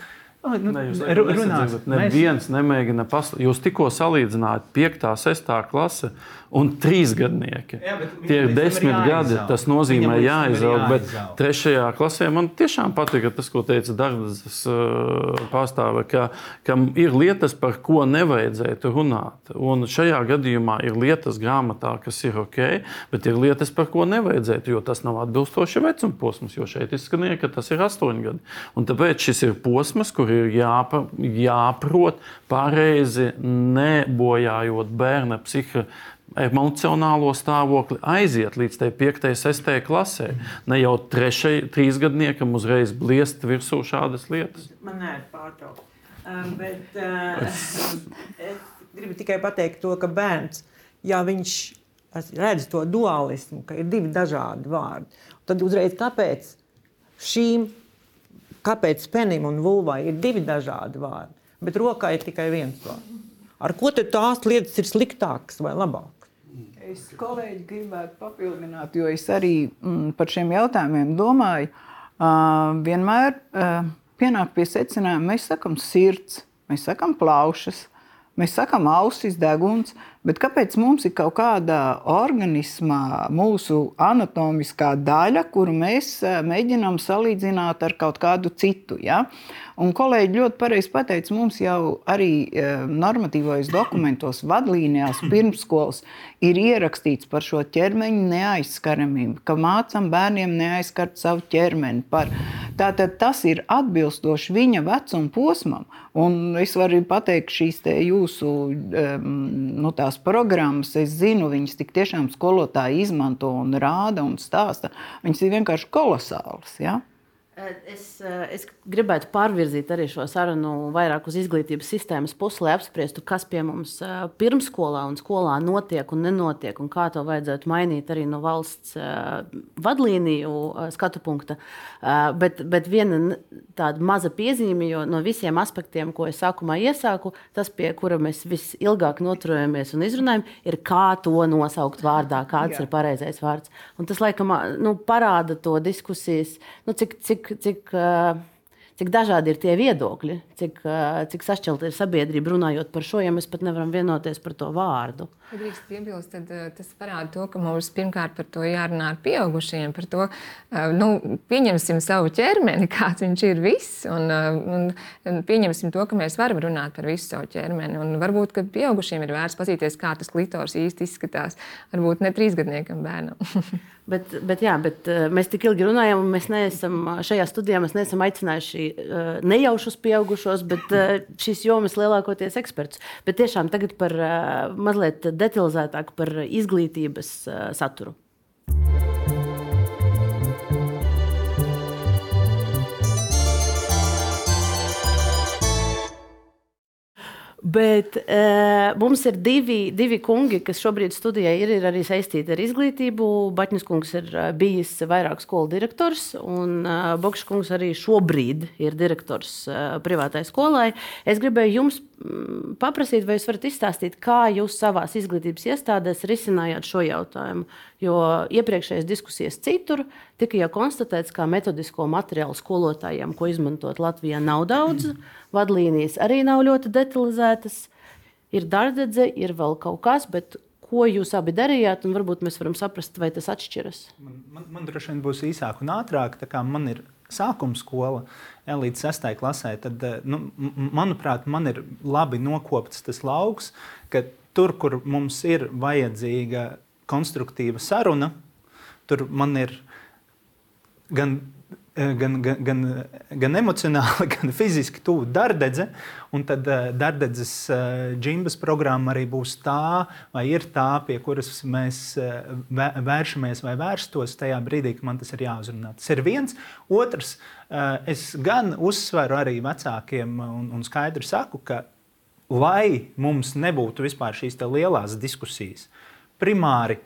Nu, ne, jūs runājat, neviens mēs... nemēģina paslēpt. Jūs tikko salīdzinājāt 5, 6 klasi un 3 gadnieki. Jā, Tie ir 10 gadi. Tas nozīmē, jāizaug. Bet 3. klasē man tiešām patika tas, ko teica Dārgājas uh, pārstāve, ka, ka ir lietas, par ko nevajadzētu runāt. Un šajā gadījumā ir lietas grāmatā, kas ir ok, bet ir lietas, par ko nevajadzētu, jo tas nav atbilstoši vecuma posms. Jo šeit izskanēja, ka tas ir 8 gadi. Un tāpēc šis ir posms, kur ir jāpa, jāprot pareizi nebojājot bērna psihiskā emocionālo stāvokli aiziet līdz 5, 6 klasē. Ne jau 3, 3 gadniekam uzreiz bliest virsū šādas lietas. Man nē, pārtraukt. Um, bet uh, es gribu tikai pateikt to, ka bērns, ja viņš redz to dualismu, ka ir divi dažādi vārdi, tad uzreiz kāpēc šīm kāpēc penim un vulvai ir divi dažādi vārdi, bet rokā ir tikai viens vārds. Ar ko tad tās lietas ir sliktākas vai labākas? Es kolēģi gribētu papildināt, jo es arī mm, par šiem jautājumiem domāju. Uh, vienmēr uh, pienāk pie secinājuma, mēs sakām sirds, mēs sakām plaušas, mēs sakām ausis, deguns. Uh, Bet kāpēc mums ir kaut kāda organismā, mūsu anatomiskā daļa, kuru mēs eh, mēģinām salīdzināt ar kaut kādu citu? Ja? Un kolēģi ļoti pareizi pateica, mums jau arī eh, normatīvos dokumentos, vadlīnijās, pirmsskolas ir ierakstīts par šo ķermeņa neaizskaramību, ka mācām bērniem neaizskart savu ķermeni. Par. Tātad tas ir atbilstoši viņa vecuma posmam. Un es varu pateikt, šīs jūsu um, nu, tās programmas, es zinu, viņas tik tiešām skolotāji izmanto un rāda un stāsta. Viņas ir vienkārši kolosālas. Ja? Es, es gribētu pārvirzīt arī šo sarunu vairāk uz izglītības sistēmas pusi, lai apspriestu, kas pie mums pirmsskolā un skolā notiek un nenotiek, un kā to vajadzētu mainīt arī no valsts vadlīniju skatu punkta. Bet, bet viena tāda maza piezīme, jo no visiem aspektiem, ko es sākumā iesāku, tas, pie kura mēs visilgāk noturamies un izrunājam, ir kā to nosaukt vārdā, kāds Jā. ir pareizais vārds. Un tas, laikam, nu, parāda to diskusijas, nu, cik, cik cik, cik, cik dažādi ir tie viedokļi, cik, cik sašķelta ir sabiedrība runājot par šo, ja mēs pat nevaram vienoties par to vārdu. Ja drīkst piebilst, tad tas parāda to, ka mums pirmkārt par to jārunā ar pieaugušiem, par to, nu, pieņemsim savu ķermeni, kāds viņš ir viss, un, un pieņemsim to, ka mēs varam runāt par visu savu ķermeni. Un varbūt, ka pieaugušiem ir vērts paskatīties, kā tas klitors īsti izskatās. Varbūt ne trīsgadniekam bērnam. Bet, bet, jā, bet uh, mēs tik ilgi runājam, un mēs neesam šajā studijā mēs neesam aicinājuši uh, nejaušus pieaugušos, bet uh, šīs jomas lielākoties ekspertus. Bet tiešām tagad par mazliet detalizētāk par izglītības saturu. Bet uh, mums ir divi, divi kungi, kas šobrīd studijā ir, ir arī saistīti ar izglītību. Batņas kungs ir uh, bijis vairāk skolu direktors, un uh, Bokšs kungs arī šobrīd ir direktors uh, privātai skolai. Es gribēju jums mm, paprasīt, vai jūs varat izstāstīt, kā jūs savā izglītības iestādēs risinājāt šo jautājumu. Jo iepriekšējās diskusijas citur tika jau konstatēts, ka metodisko materiālu skolotājiem, ko izmantot Latvijā, nav daudz. Vadlīnijas arī nav ļoti detalizētas. Ir dārdzene, ir vēl kaut kas, bet ko jūs abi darījāt, un varbūt mēs varam saprast, vai tas atšķiras. Man, man, man droši vien būs īsāk un ātrāk, tā kā man ir sākuma skola. Ja, līdz 6. klasē, tad, nu, manuprāt, man ir labi nokopts tas lauks, ka tur, kur mums ir vajadzīga konstruktīva saruna. Tur man ir gan, eh, gan, gan, gan, gan emocionāli, gan fiziski tuvu darbdedze. Un tad uh, darbdedzes uh, džimbas programma arī būs tā, vai ir tā, pie kuras mēs vēršamies vai vērstos tajā brīdī, kad man tas ir jāuzrunā. Tas ir viens. Otrs, es gan uzsveru arī vecākiem un, un skaidri saku, ka lai mums nebūtu vispār šīs lielās diskusijas, uh, primāri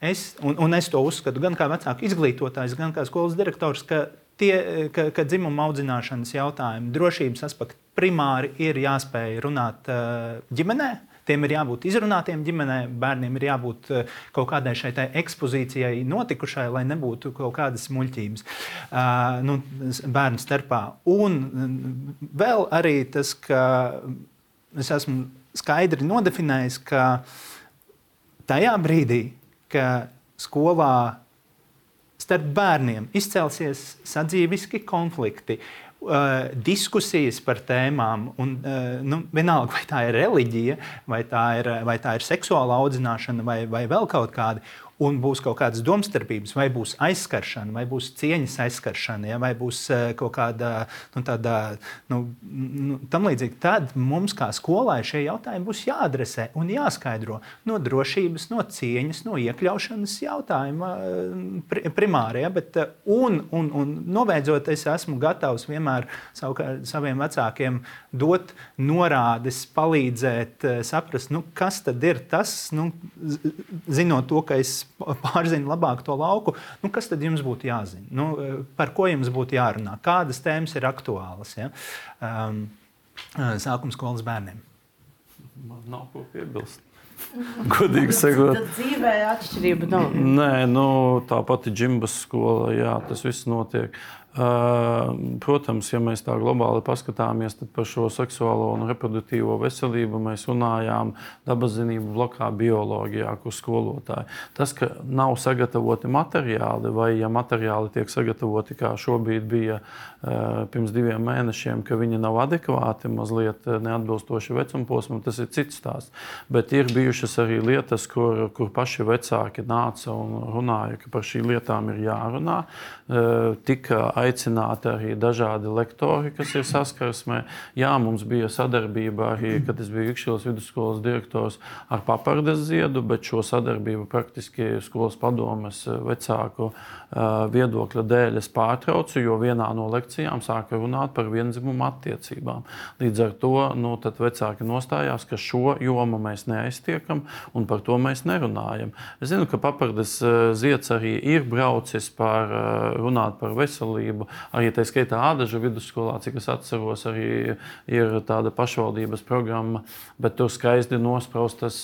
es, un, un es to uzskatu gan kā vecāku izglītotājs, gan kā skolas direktors, ka, tie, ka, ka dzimuma audzināšanas jautājumi, drošības aspekti primāri ir jāspēj runāt uh, ģimenē. Tiem ir jābūt izrunātiem ģimenē, bērniem ir jābūt uh, kaut kādai šai expozīcijai notikušai, lai nebūtu kaut kādas muļķības uh, nu, bērnu starpā. Un vēl arī tas, ka es esmu skaidri nodefinējis, ka uh, tajā brīdī, kad skolā starp bērniem izcelsies sadzīviski konflikti, uh, diskusijas par tēmām, un uh, nu, vienalga, vai tā ir reliģija, vai tā ir, vai tā ir seksuāla audzināšana, vai, vai vēl kaut kāda un būs kaut kādas domstarpības, vai būs aizskaršana, vai būs cieņas aizskaršana, ja, vai būs uh, kaut kāda nu, tāda nu, nu, tam līdzīga, tad mums kā skolai šie jautājumi būs jāadresē un jāskaidro no drošības, no cieņas, no iekļaušanas jautājuma pri, primāri. Ja, bet, uh, un, un, un noveidzot, es esmu gatavs vienmēr savukārt, saviem vecākiem dot norādes, palīdzēt, saprast, nu, kas tad ir tas, nu, zinot to, ka es pārzina labāk to lauku, nu, kas tad jums būtu jāzina? Nu, par ko jums būtu jārunā? Kādas tēmas ir aktuālas ja? um, sākuma skolas bērniem? Man nav ko piebilst. Godīgi sakot, tad dzīvē atšķirība nav. Nē, nu, tā pati džimbas skola, jā, tas viss notiek. Protams, ja mēs tā globāli paskatāmies par šo seksuālo un reproduktīvo veselību, mēs runājām dabas zinību blokā, bioloģijā, kur skolotāji. Tas, ka nav sagatavoti materiāli, vai ja materiāli tiek sagatavoti, kā šobrīd bija pirms diviem mēnešiem, ka viņi nav adekvāti, mazliet neatbilstoši vecumposmam, tas ir cits stāsts. Bet ir bijušas arī lietas, kur, kur paši vecāki nāca un runāja, ka par šīm lietām ir jārunā. Tika aicināti arī dažādi lektori, kas ir saskarsmē. Jā, mums bija sadarbība arī, kad es biju Ikšķilas vidusskolas direktors ar papardes ziedu, bet šo sadarbību praktiski skolas padomes vecāku viedokļa dēļ es pārtraucu, jo vienā no lekcijām sāka runāt par vienzimumu attiecībām. Līdz ar to nu, vecāki nostājās, ka šo jomu mēs neaiztiekam un par to mēs nerunājam. Es zinu, ka papardes zieds arī ir braucis par runāt par veselību. Arī tā skaitā Ādaža vidusskolā, cik es atceros, arī ir tāda pašvaldības programma, bet tur skaisti nospraustas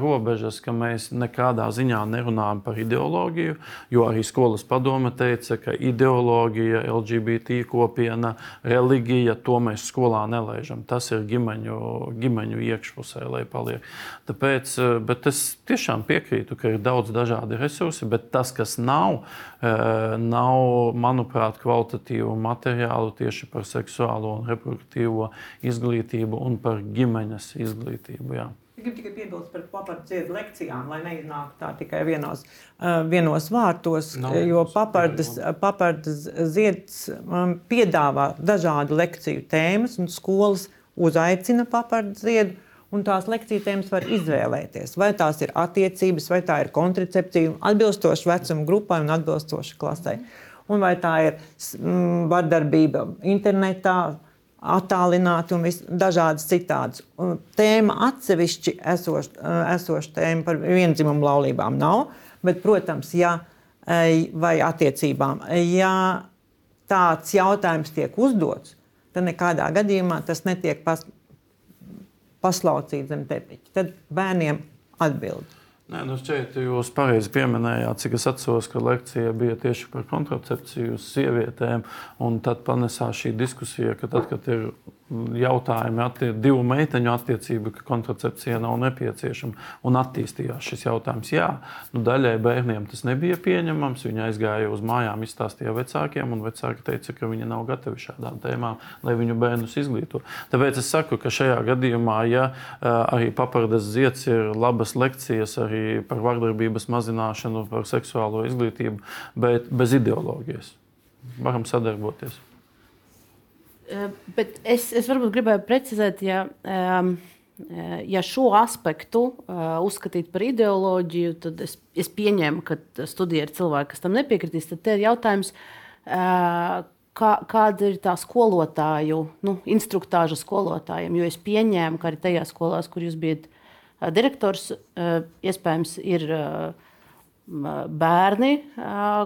robežas, ka mēs nekādā ziņā nerunājam par ideoloģiju, jo arī skolas padome teica, ka ideoloģija, LGBT kopiena, reliģija, to mēs skolā nelaižam. Tas ir ģimeņu, ģimeņu iekšpusē, lai paliek. Tāpēc, eh, es tiešām piekrītu, ka ir daudz dažādi resursi, bet tas, kas nav, eh, nav, manuprāt, kvalitatīvu materiālu tieši par seksuālo un reproduktīvo izglītību un par ģimenes izglītību. Jā. Gribu tikai piebilst par papardziedu lekcijām, lai neiznāk tā tikai vienos, uh, vienos vārtos, no, jo papardas, papardas zieds um, piedāvā dažādu lekciju tēmas un skolas uzaicina papardziedu. Un tās lekciju tēmas var izvēlēties. Vai tās ir attiecības, vai tā ir kontracepcija, atbilstoši vecuma grupai un atbilstoši klasē. Un vai tā ir mm, vardarbība internetā, attālināti un dažādas citādas. Tēma atsevišķi esoša eh, esoš tēma par vienzimumu laulībām nav, bet, protams, ja, eh, vai attiecībām, ja tāds jautājums tiek uzdots, tad nekādā gadījumā tas netiek pas, paslaucīts zem tepiņa. Tad bērniem atbild. Nē, nu šeit jūs pareizi pieminējāt, cik es atceros, ka lekcija bija tieši par kontracepciju sievietēm. Tad panesās šī diskusija, ka tad, kad ir jautājumi, attie, divu meiteņu attiecību, ka kontracepcija nav nepieciešama. Un attīstījās šis jautājums. Jā, nu, daļai bērniem tas nebija pieņemams. Viņi aizgāja uz mājām, izstāstīja vecākiem, un vecāki teica, ka viņi nav gatavi šādām tēmām, lai viņu bērnus izglīto. Tāpēc es saku, ka šajā gadījumā, ja arī papardes zieds ir labas lekcijas arī par vardarbības mazināšanu, par seksuālo izglītību, bet bez ideoloģijas, varam sadarboties. Eh, bet es, es varbūt gribēju precizēt, ja, ehm, eh, ja šo aspektu eh, uzskatīt par ideoloģiju, tad es, es pieņēmu, ka studija ir cilvēki, kas tam nepiekritīs. Tad ir jautājums, kā, kāda ir tā skolotāju, nu, instruktāža skolotājiem. Jo es pieņēmu, ka arī tajās skolās, kur jūs bijat direktors, iespējams, ir bērni,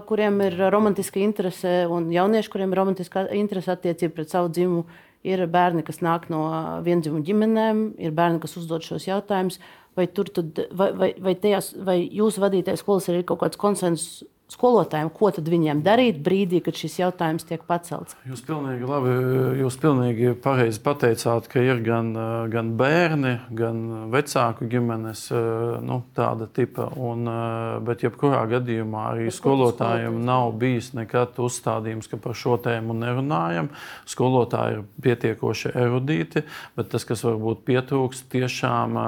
kuriem ir romantiska interese, un jaunieši, kuriem ir romantiska interese attiecība pret savu dzimumu. Ir bērni, kas nāk no vienzimumu ģimenēm, ir bērni, kas uzdod šos jautājumus. Vai, tad, vai, vai, vai, tajās, vai jūsu vadītais skolas ir kaut kāds konsensus skolotājiem, ko tad viņiem darīt brīdī, kad šis jautājums tiek pacelts? Jūs pilnīgi labi, jūs pilnīgi pareizi pateicāt, ka ir gan, gan bērni, gan vecāku ģimenes nu, tāda tipa. Un, bet jebkurā gadījumā arī bet skolotājiem nav bijis nekad uzstādījums, ka par šo tēmu nerunājam. Skolotāji ir pietiekoši erudīti, bet tas, kas varbūt pietrūkst, tiešām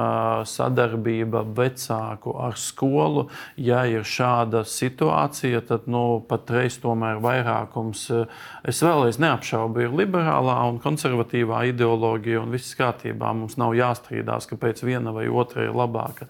sadarbība vecāku ar skolu, ja ir šāda situācija situācija, tad nu, patreiz tomēr vairākums, eh, es vēlreiz neapšaubu, ir liberālā un konservatīvā ideoloģija, un viss kārtībā. Mums nav jāstrīdās, kāpēc viena vai otra ir labāka.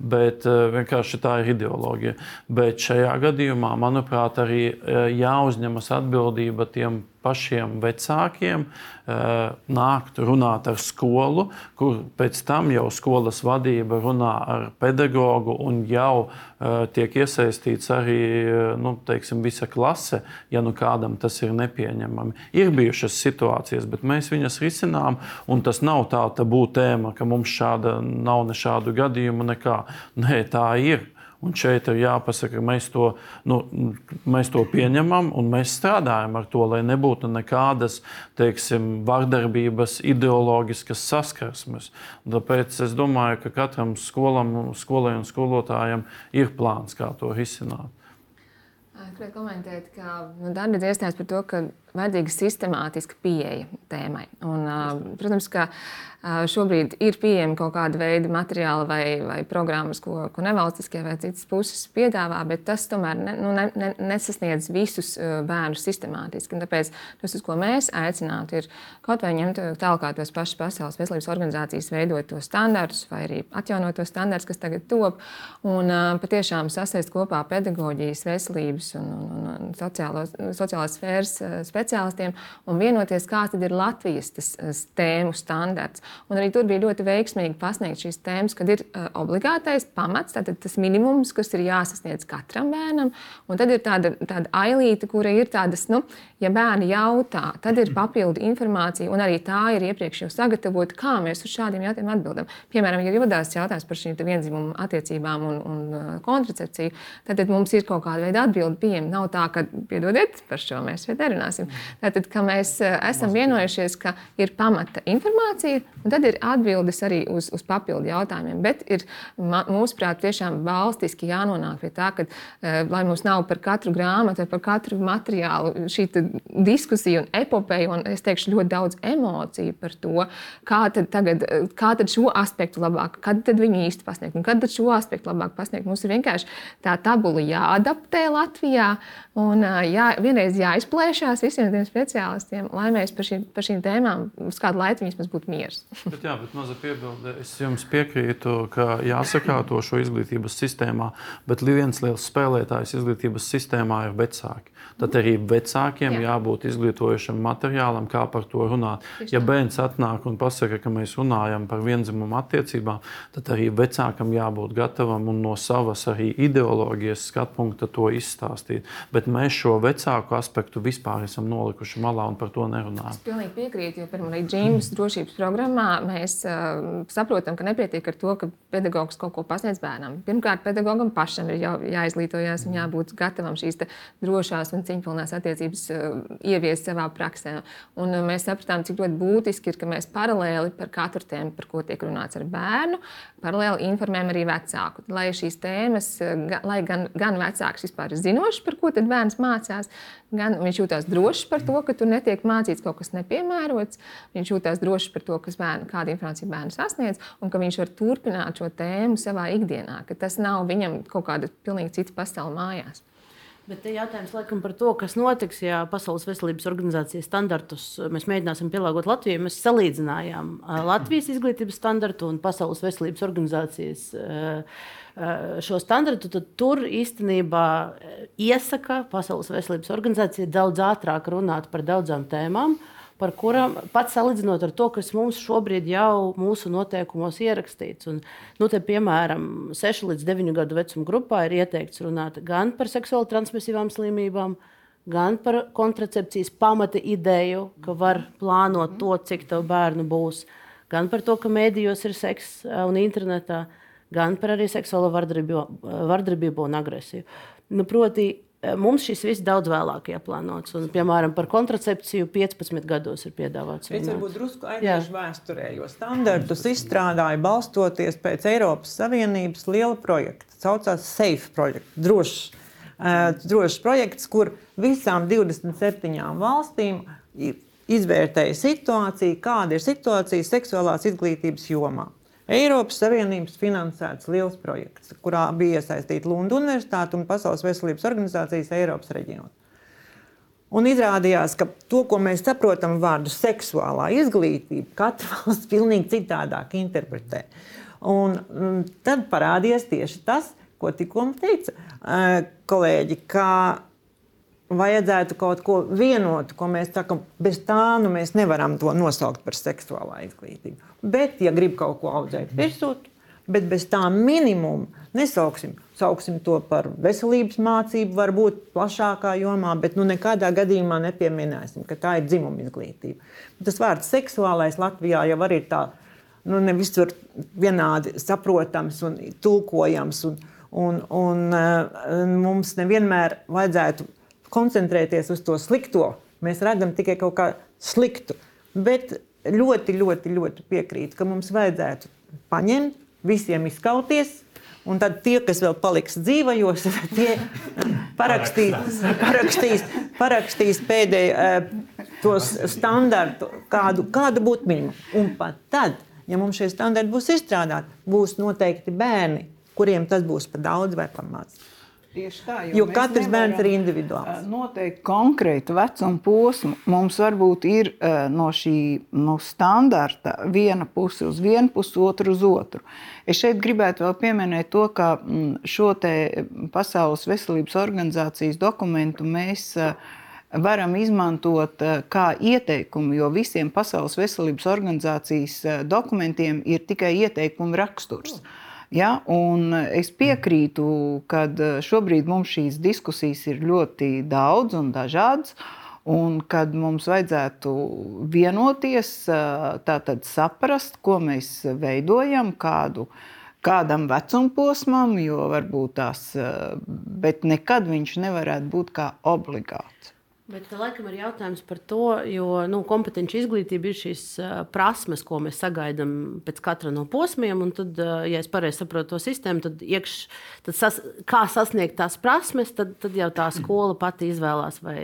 Bet eh, vienkārši tā ir ideoloģija. Bet šajā gadījumā, manuprāt, arī eh, jāuzņemas atbildība tiem pašiem vecākiem eh, nākt runāt ar skolu, kur pēc tam jau skolas vadība runā ar pedagogu un jau eh, tiek iesaistīts arī eh, nu, teiksim, visa klase, ja nu kādam tas ir nepieņemami. Ir bijušas situācijas, bet mēs viņas risinām, un tas nav tā tabū tēma, ka mums šāda nav ne šādu gadījumu nekā. Nē, tā ir. Un šeit ir jāpasaka, ka mēs to, nu, mēs to pieņemam un mēs strādājam ar to, lai nebūtu nekādas teiksim, vardarbības, ideoloģiskas saskarsmes. Tāpēc es domāju, ka katram skolam, skolai un skolotājam ir plāns, kā to risināt. Gribētu komentēt, ka nu, Dārnis iestājas par to, ka vajadzīga sistemātiska pieeja tēmai. Un, protams, ka Šobrīd ir pieejami kaut kāda veida materiāli vai, vai programmas, ko, ko nevalstiskie vai citas puses piedāvā, bet tas tomēr ne, nu, ne, ne, nesasniedz visus bērnus sistemātiski. Un tāpēc tas, uz ko mēs aicinātu, ir kaut vai ņemt tālāk tos pašus Pasaules veselības organizācijas veidotos standartus vai arī atjaunot tos standartus, kas tagad top, un patiešām sasēst kopā pedagoģijas, veselības un, un, un sociālo, sociālās sfēras speciālistiem un vienoties, kāds ir Latvijas tas, tēmu standarts. Un arī tur bija ļoti veiksmīgi pasniegt šīs tēmas, kad ir uh, obligātais pamats, tātad tas minimums, kas ir jāsasniedz katram bērnam. Un tad ir tāda, tāda ailīte, kura ir tādas, nu, ja bērni jautā, tad ir papildu informācija, un arī tā ir iepriekš jau sagatavota, kā mēs uz šādiem jautājumiem atbildam. Piemēram, ja rodās jautājums par šīm vienzimumu attiecībām un, un kontracepciju, tad, tad mums ir kaut kāda veida atbilde pieejama. Nav tā, ka, piedodiet, par šo mēs šeit nerunāsim. Tātad, ka mēs esam vienojušies, ka ir pamata informācija, Un tad ir atbildes arī uz, uz papildu jautājumiem. Bet ir mūsuprāt, tiešām valstiski jānonāk pie tā, ka eh, lai mums nav par katru grāmatu vai par katru materiālu šī diskusija un epopeja, un es teikšu ļoti daudz emociju par to, kā tad, tagad, kā tad šo aspektu labāk, kad tad viņi īsti pasniegt, un kad tad šo aspektu labāk pasniegt. Mums ir vienkārši tā tabula jāadaptē Latvijā, un jā, vienreiz jāizplēšās visiem tiem speciālistiem, lai mēs par, šī, par šīm tēmām uz kādu laiku vismaz būtu miers bet, jā, bet maza piebilde. Es jums piekrītu, ka jāsakārto šo izglītības sistēmā, bet viens liels spēlētājs izglītības sistēmā ir vecāki. Tad arī vecākiem jā. jābūt izglītojušam materiālam, kā par to runāt. Ja bērns atnāk un pasaka, ka mēs runājam par vienzimumu attiecībām, tad arī vecākam jābūt gatavam un no savas arī ideoloģijas skatu punkta to izstāstīt. Bet mēs šo vecāku aspektu vispār esam nolikuši malā un par to nerunājam. Es pilnīgi piekrītu, jo pirmā džīmas drošības programmā mēs uh, saprotam, ka nepietiek ar to, ka pedagogs kaut ko pasniedz bērnam. Pirmkārt, pedagogam pašam ir jā, jāizglītojas un jābūt gatavam šīs drošās un cieņpilnās attiecības uh, ieviest savā praksē. Un uh, mēs sapratām, cik ļoti būtiski ir, ka mēs paralēli par katru tēmu, par ko tiek runāts ar bērnu, paralēli informējam arī vecāku. Lai šīs tēmas, uh, lai gan, gan vecāks vispār ir zinošs, par ko bērns mācās, gan viņš jūtas drošs par to, ka tur netiek mācīts kaut kas nepiemērots. Viņš jūtas drošs par to, bērnu, kāda informācija bērns sasniedz, un ka viņš var turpināt šo tēmu savā ikdienā, ka tas nav viņam kaut kāda pilnīgi cita pasaule mājās. Bet te jautājums laikam par to, kas notiks, ja Pasaules veselības organizācijas standartus mēs mēģināsim pielāgot Latvijai. Mēs salīdzinājām Latvijas izglītības standartu un Pasaules veselības organizācijas šo standartu. Tad tur īstenībā iesaka Pasaules veselības organizācija daudz ātrāk runāt par daudzām tēmām par kurām pats salīdzinot ar to, kas mums šobrīd jau mūsu noteikumos ierakstīts. Un, nu, te, piemēram, 6 līdz 9 gadu vecuma grupā ir ieteikts runāt gan par seksuāli transmisīvām slimībām, gan par kontracepcijas pamata ideju, ka var plānot to, cik tev bērnu būs, gan par to, ka mēdījos ir seks un internetā, gan par arī seksuālo vardarbību un agresiju. Nu, proti, Eh, mums šis viss daudz vēlāk ieplānots. Un, piemēram, par kontracepciju 15 gados ir piedāvāts. Es varbūt drusku aiziešu vēsturē, jo standartus izstrādāja balstoties pēc Eiropas Savienības liela projekta. Saucās SAFE projekts, drošs, uh, drošs projekts, kur visām 27 valstīm izvērtēja situāciju, kāda ir situācija seksuālās izglītības jomā. Eiropas Savienības finansēts liels projekts, kurā bija iesaistīta Lundas Universitāte un Pasaules veselības organizācijas Eiropas reģiona. Un izrādījās, ka to, ko mēs saprotam vārdu seksuālā izglītība, katra valsts pilnīgi citādāk interpretē. Un, un tad parādījās tieši tas, ko tikko teica kolēģi, ka vajadzētu kaut ko vienotu, ko mēs sakām, bez tā nu, mēs nevaram to nosaukt par seksuālā izglītību. Bet, ja grib kaut ko audzēt virsū, bet bez tā minimuma nesauksim. Sauksim to par veselības mācību, varbūt plašākā jomā, bet nu, nekādā gadījumā nepieminēsim, ka tā ir dzimuma izglītība. Tas vārds seksuālais Latvijā jau ir tā, nu, ne visur vienādi saprotams un tulkojams. Un, un, un, un mums nevienmēr vajadzētu koncentrēties uz to slikto. Mēs redzam tikai kaut kā sliktu. Bet ļoti, ļoti, ļoti piekrītu, ka mums vajadzētu paņemt, visiem izkauties Un tad tie, kas vēl paliks dzīvajos, tie parakstīs, parakstīs, parakstīs pēdējo tos standartu, kādu, kādu būtu minimumu. Un pat tad, ja mums šie standarti būs izstrādāti, būs noteikti bērni, kuriem tas būs par daudz vai par maz. Tieši tā, jo, jo katrs bērns ir individuāls. Noteikti konkrēti vecuma posmu mums varbūt ir no šī no standarta viena puse uz vienu pusi, otru uz otru. Es šeit gribētu vēl pieminēt to, ka šo Pasaules veselības organizācijas dokumentu mēs varam izmantot kā ieteikumu, jo visiem Pasaules veselības organizācijas dokumentiem ir tikai ieteikumu raksturs. Mm. Ja, es piekrītu, ka šobrīd mums šīs diskusijas ir ļoti daudz un dažādas. Un kad mums vajadzētu vienoties, tātad saprast, ko mēs veidojam, kādu, kādam vecuma posmam, jo varbūt tās, bet nekad viņš nevarētu būt kā obligāts. Bet laikam ir jautājums par to, jo nu, kompetenci izglītība ir šīs uh, prasmes, ko mēs sagaidām pēc katra no posmiem. Tad, uh, ja es pareizi saprotu to sistēmu, tad, iekš, tad sas, kā sasniegt tās prasmes, tad, tad jau tā skola pati izvēlās vai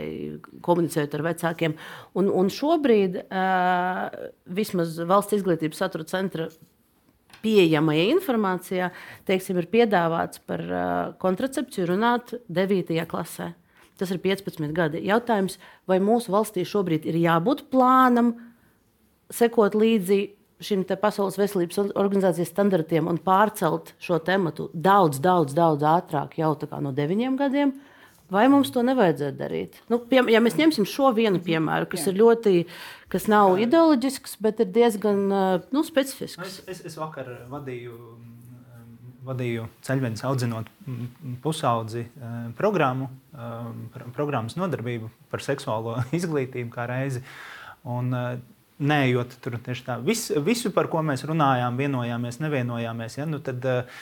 komunicējot ar vecākiem. Un, un šobrīd uh, vismaz valsts izglītības satura centra pieejamajā informācijā teiksim, ir piedāvāts par uh, kontracepciju runāt 9. klasē. Tas ir 15 gadi. Jautājums, vai mūsu valstī šobrīd ir jābūt plānam, sekot līdzi šim Pasaules veselības organizācijas standartiem un pārcelt šo tematu daudz, daudz, daudz ātrāk, jau no deviņiem gadiem. Vai mums to nevajadzētu darīt? Nu, pie, ja mēs ņemsim šo vienu piemēru, kas Jā. ir ļoti, kas nav ideoloģisks, bet ir diezgan nu, specifisks. Es, es, es vakar vadīju vadīju ceļvedes audzinot pusaudzi programmu, programmas nodarbību par seksuālo izglītību kā reizi. Un, Neejot tur tieši tā, Vis, visu, par ko mēs runājām, vienojāmies, nevienojāmies. Ja, nu tad, uh,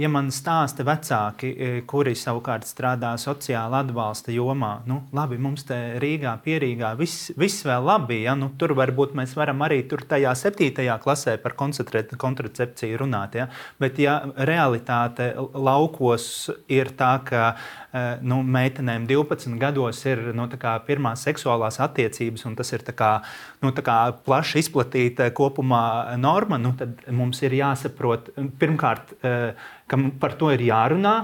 ja man stāsta vecāki, e, kuri savukārt strādā sociāla atbalsta jomā, nu, labi, mums te Rīgā, Pierīgā viss, viss vēl labi, ja nu, tur varbūt mēs varam arī tur tajā septītajā klasē par kontracepciju runāt, ja, bet ja realitāte laukos ir tā, ka e, nu, meitenēm 12 gados ir nu, pirmās seksuālās attiecības, un tas ir kā, nu, plaši izplatīta kopumā norma, nu, tad mums ir jāsaprot pirmkārt e, ka par to ir jārunā.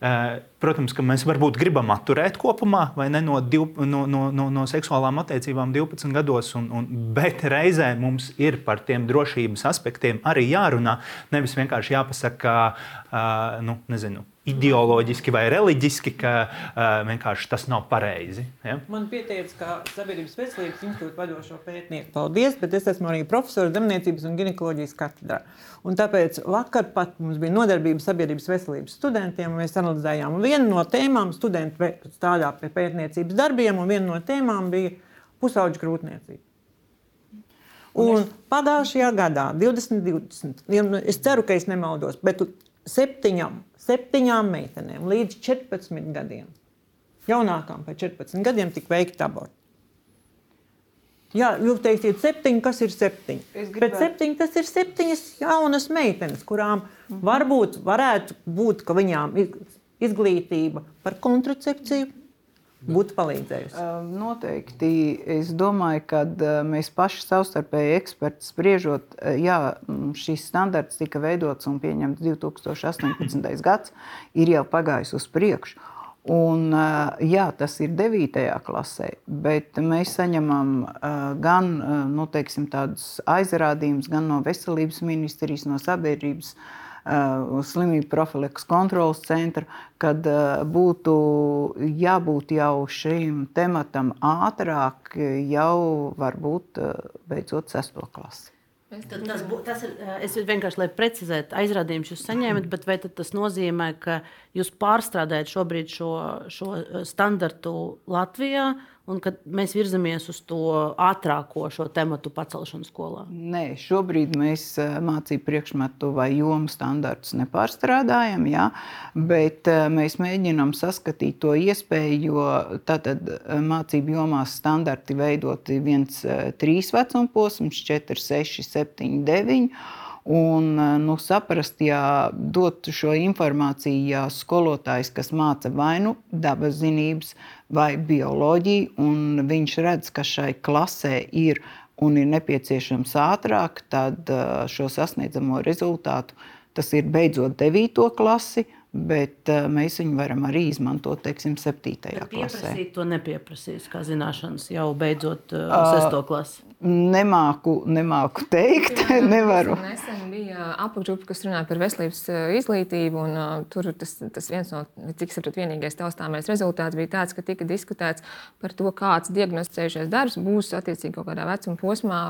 Eh, protams, ka mēs varbūt gribam atturēt kopumā ne, no, div, no, no, no, no seksuālām attiecībām 12 gados, un, un, bet reizē mums ir par tiem drošības aspektiem arī jārunā. Nevis vienkārši jāpasaka, uh, nu, nezinu, ideoloģiski vai reliģiski, ka uh, vienkārši tas nav pareizi. Ja? Man pieteicis, ka Sabiedrības veselības institūta vadošo pētnieku. Paldies, bet es esmu arī profesors Zemniecības un ginekoloģijas katedrā. Un tāpēc vakar pat mums bija nodarbība sabiedrības veselības studentiem. Mēs analizējām vienu no tēmām, studenti strādā pie pētniecības darbiem, un viena no tēmām bija pusauģu grūtniecība. Un pagājušajā gadā, 2020, es ceru, ka es nemaldos, bet septiņam septiņām meitenēm līdz 14 gadiem. Jaunākām par 14 gadiem tika veikta aborti. Jā, jūs teiksiet, septiņi, kas ir septiņi. Gribētu... Bet septiņi, tas ir septiņas jaunas meitenes, kurām -hmm. varbūt varētu būt, ka viņām ir izglītība par kontracepciju, būtu palīdzējusi? Noteikti. Es domāju, ka mēs paši savstarpēji eksperti spriežot, jā, šīs standarts tika veidots un pieņemts 2018. gads, ir jau pagājis uz priekšu. Un, jā, tas ir 9. klasē, bet mēs saņemam gan nu, teiksim, tādus aizrādījumus gan no veselības ministrijas, no sabiedrības Uh, slimību profilaks kontrolas centra, kad būtu jābūt jau šim tematam ātrāk, jau varbūt beidzot sesto klasi. Tad tas, bū, tas ir, es vienkārši, lai precizētu, aizrādījumus jūs saņēmat, bet vai tas nozīmē, ka jūs pārstrādājat šobrīd šo, šo standartu Latvijā un ka mēs virzamies uz to ātrāko šo tematu pacelšanu skolā? Nē, šobrīd mēs eh, mācību priekšmetu vai jomu standartus nepārstrādājam, jā, bet eh, mēs mēģinām saskatīt to iespēju, jo tātad eh, mācību jomās standarti veidoti 1, 3 vecuma posms, 4, 6, 7, 9. Un nu, saprast, ja dot šo informāciju, ja skolotājs, kas māca vai nu dabas zinības, vai bioloģiju, un viņš redz, ka šai klasē ir un ir nepieciešams ātrāk, tad šo sasniedzamo rezultātu tas ir beidzot 9. klasi bet uh, mēs viņu varam arī izmantot, teiksim, 7. klasē. Pieprasīt to nepieprasīs, kā zināšanas jau beidzot uh, uh, 6. klasi. Nemāku, nemāku teikt, Jā, nevaru. Nesen bija apakšgrupa, kas runāja par veselības izglītību, un uh, tur tas, tas viens no, cik saprotu, vienīgais taustāmais rezultāts bija tāds, ka tika diskutēts par to, kāds diagnosticējušies darbs būs attiecīgi kaut kādā vecuma posmā,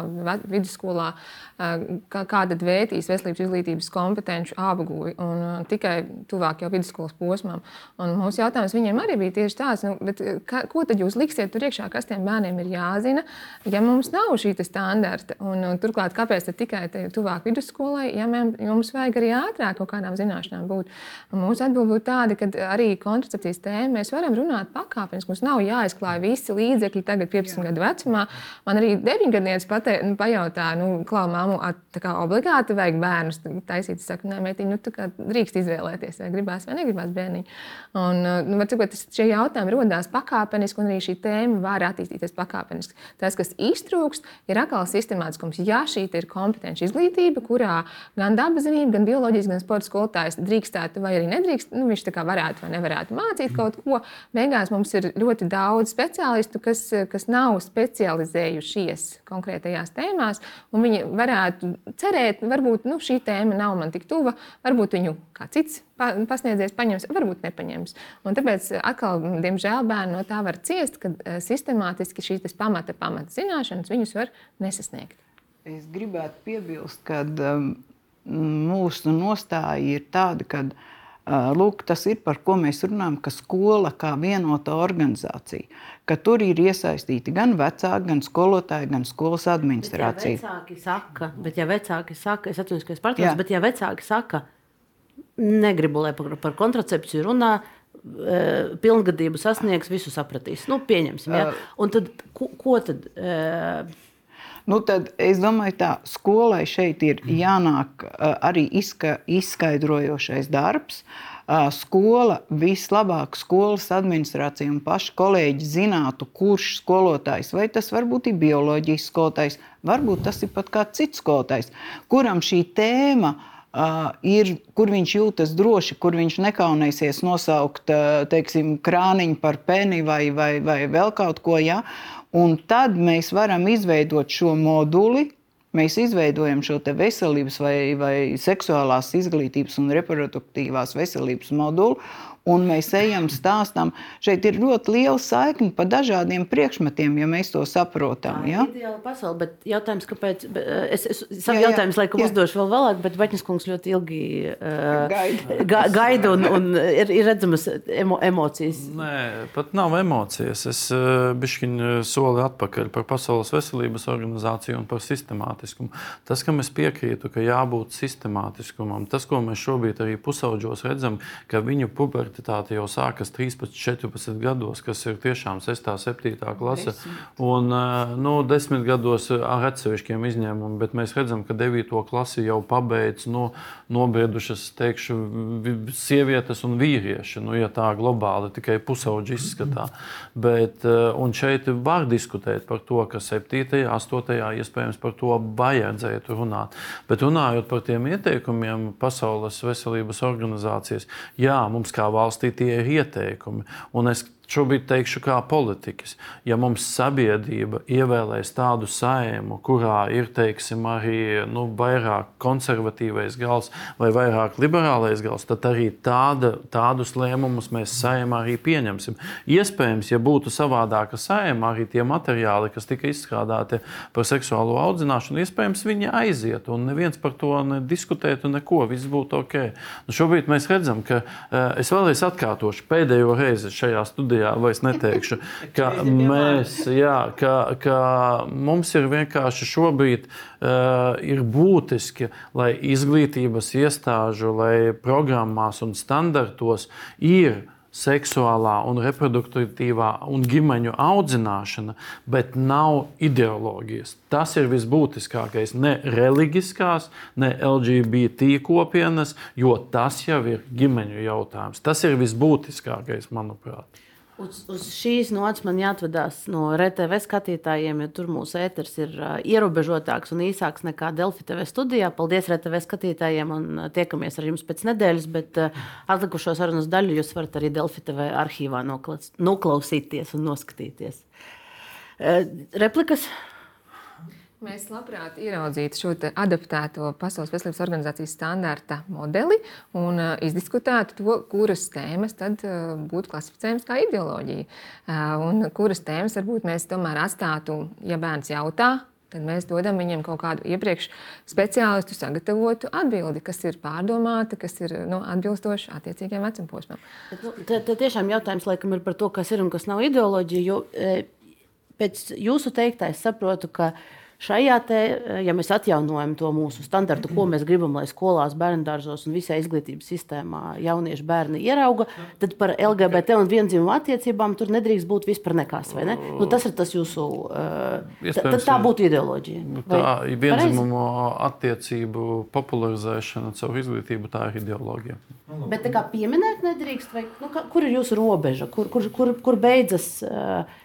vidusskolā, uh, kā, kāda vērtīs veselības izglītības kompetenci apguvi. Un uh, tikai tuvāk jau vidusskolas posmam. Un mūsu jautājums viņiem arī bija tieši tāds, nu, ka, ko tad jūs liksiet tur iekšā, kas tiem bērniem ir jāzina, ja mums nav šī standarta. Un, un, turklāt, kāpēc tikai tuvāk vidusskolai, ja mēs, jums vajag arī ātrāk kaut kādām zināšanām būt? Un mūsu atbilde būtu tāda, ka arī kontracepcijas tēmu mēs varam runāt pakāpeniski. Mums nav jāizklāj visi līdzekļi tagad 15 gadu vecumā. Man arī 9 gadnieks nu, pajautā, nu, klau, māmu, kā obligāti vajag bērnus taisīt. Es saku, nē, meitiņ, nu, drīkst izvēlēties, vai gribās vai negribās bērniņu. Un, nu, cikot, šie jautājumi radās pakāpeniski, un arī šī tēma var attīstīties pakāpeniski. Tas, kas iztrūkst, ir atkal sistemātiskums. Ja šī ir kompetenci izglītība, kurā gan dabas zinība, gan bioloģijas, gan sporta skolotājs drīkstētu vai arī nedrīkst, nu, viņš tā kā varētu vai nevarētu mācīt kaut ko, beigās mums ir ļoti daudz speciālistu, kas, kas nav specializējušies konkrētajās tēmās, un viņi varētu cerēt, varbūt nu, šī tēma nav man tik tuva, varbūt viņu kā cits pasniedzējs paņems, varbūt nepaņems. Un tāpēc, atkal, diemžēl, bērni no tā var ciest, ka eh, sistemātiski šīs pamata, pamata zināšanas viņus var nesasniegt. Es gribētu piebilst, ka um, mūsu nostāja ir tāda, ka uh, lūk, tas ir par ko mēs runājam, ka skola kā vienota organizācija, ka tur ir iesaistīti gan vecāki, gan skolotāji, gan skolas administrācija. Bet, ja vecāki saka, bet ja vecāki saka, es atceros, ka es pārtraucu, bet ja vecāki saka, negribu, lai par, par kontracepciju runā, Uh, pilngadību sasniegs, visu sapratīs. Nu, pieņemsim, ja? Un tad, ko, ko tad? Uh... Nu, tad es domāju, ka skolai šeit ir jānāk uh, arī izska, izskaidrojošais darbs. Skola vislabāk, skolas administrācija un paši kolēģi zinātu, kurš skolotājs, vai tas varbūt ir bioloģijas skolotājs, varbūt tas ir pat kāds cits skolotājs, kuram šī tēma ir Uh, ir, kur viņš jūtas droši, kur viņš nekaunēsies nosaukt teiksim, krāniņu par peni vai, vai, vai vēl kaut ko. Ja? Un tad mēs varam izveidot šo moduli. Mēs izveidojam šo veselības vai, vai seksuālās izglītības un reproduktīvās veselības moduli, un mēs ejam stāstam. Šeit ir ļoti liela saikne pa dažādiem priekšmetiem, ja mēs to saprotam. Ja? Tā ir ideāla pasaule, bet jautājums, kāpēc, es, es savu jautājumu laikam uzdošu vēl vēlāk, bet Vaņas kungs ļoti ilgi uh, gaida, gaida un, un ir, ir redzamas emo, emocijas. Nē, pat nav emocijas. Es uh, bišķiņu soli atpakaļ par Pasaules veselības organizāciju un par sistemātiskumu. Tas, kam es piekrītu, ka jābūt sistemātiskumam, tas, ko mēs šobrīd arī pusauģos redzam, ka viņu pubertāte pubertāte jau sākas 13, 14 gados, kas ir tiešām 6, 7 klase. Un eh, nu, 10 gados ar atsevišķiem izņēmumiem, bet mēs redzam, ka 9. klasi jau pabeidz nu, nobriedušas, teikšu, sievietes un vīrieši. Nu, ja tā globāli tikai pusauģi izskatā. Bet, eh, un šeit var diskutēt par to, ka 7. 8. iespējams par to vajadzētu runāt. Bet runājot par tiem ieteikumiem Pasaules veselības organizācijas, jā, mums kā valsts valstī tie ir ieteikumi. Un es Šobrīd teikšu, kā politikas. Ja mums sabiedrība ievēlēs tādu saimu, kurā ir teiksim, arī nu, vairāk konservatīvais gals vai vairāk liberālais gals, tad arī tāda, tādus lēmumus mēs saimā arī pieņemsim. Iespējams, ja būtu savādāka saima, arī tie materiāli, kas tika izstrādāti par seksuālo audzināšanu, iespējams, viņi aizietu un neviens par to nediskutētu, neko, viss būtu ok. Nu, šobrīd mēs redzam, ka eh, es vēlreiz atkārtošu pēdējo reizi šajā studijā studijā, vai es neteikšu, ka mēs, jā, ka, ka mums ir vienkārši šobrīd uh, ir būtiski, lai izglītības iestāžu, lai programmās un standartos ir seksuālā un reproduktīvā un ģimeņu audzināšana, bet nav ideoloģijas. Tas ir visbūtiskākais. Ne reliģiskās, ne LGBT kopienas, jo tas jau ir ģimeņu jautājums. Tas ir visbūtiskākais, manuprāt. Uz, uz šīs nots man jāatvadās no RTV skatītājiem, jo tur mūsu ēters ir uh, ierobežotāks un īsāks nekā Delfi TV studijā. Paldies RTV skatītājiem un uh, tiekamies ar jums pēc nedēļas, bet uh, atlikušo sarunas daļu jūs varat arī Delfi TV arhīvā noklausīties un noskatīties. Uh, replikas? Mēs labprāt ieraudzītu šo adaptēto Pasaules veselības organizācijas standarta modeli un uh, izdiskutētu to, kuras tēmas tad uh, būtu klasificējamas kā ideoloģija. Uh, un kuras tēmas varbūt mēs tomēr atstātu, ja bērns jautā, tad mēs dodam viņiem kaut kādu iepriekš speciālistu sagatavotu atbildi, kas ir pārdomāta, kas ir nu, atbilstoša attiecīgiem vecumposmam. Nu, tad tiešām jautājums laikam ir par to, kas ir un kas nav ideoloģija. Jo, e, pēc jūsu teikta es saprotu, ka Šajā te, ja mēs atjaunojam to mūsu standartu, ko mēs gribam, lai skolās, bērnu dārzos un visā izglītības sistēmā jaunieši bērni ierauga, tad par LGBT un vienzimumu attiecībām tur nedrīkst būt vispār nekas. Ne? Nu, tas ir tas jūsu. Uh, tad tā būtu ideoloģija. Nu, tā ir vienzimumu attiecību popularizēšana caur izglītību, tā ir ideoloģija. Bet tā kā pieminēt nedrīkst, vai nu, kur ir jūsu robeža, kur, kur, kur, kur beidzas. Uh,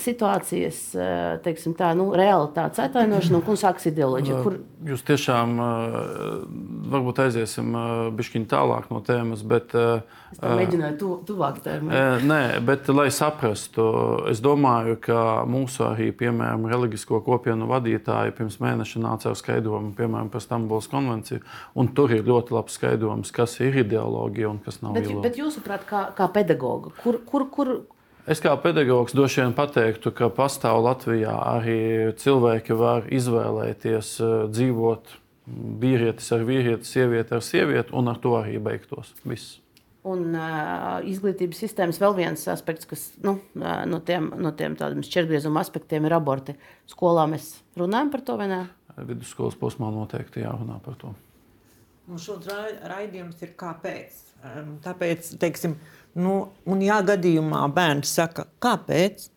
situācijas, eh, teiksim, tā nu, realitātes atainošana un kur sākas ideoloģija. Kur... Jūs tiešām eh, varbūt aiziesim eh, bišķiņu tālāk no tēmas, bet. Es mēģināju tu, tuvāk tēmai. Nē, bet lai saprastu, es domāju, ka mūsu arī, piemēram, reliģisko kopienu vadītāji pirms mēneša nāca ar skaidrojumu, piemēram, par Stambulas konvenciju, un tur ir ļoti labs skaidrojums, kas ir ideoloģija un kas nav. Bet, ideoloģija. bet jūsuprāt, kā, kā pedagoga, kur, kur, kur, Es kā pedagogs droši vien pateiktu, ka pastāv Latvijā arī cilvēki, var izvēlēties eh, dzīvot vīrietis ar vīrieti, sievieti ar sievieti, un ar to arī beigtos. Viss. Un uh, izglītības sistēmas vēl viens aspekts, kas nu, no tiem, no tiem tādiem šķirgriezuma aspektiem ir aborti. Skolā mēs runājam par to vai ne? Vidusskolas posmā noteikti jārunā par to. Un šos raidījums ir kāpēc? Tāpēc, teiksim, uh, Nu, un, ja gadījumā bērns saka, kāpēc,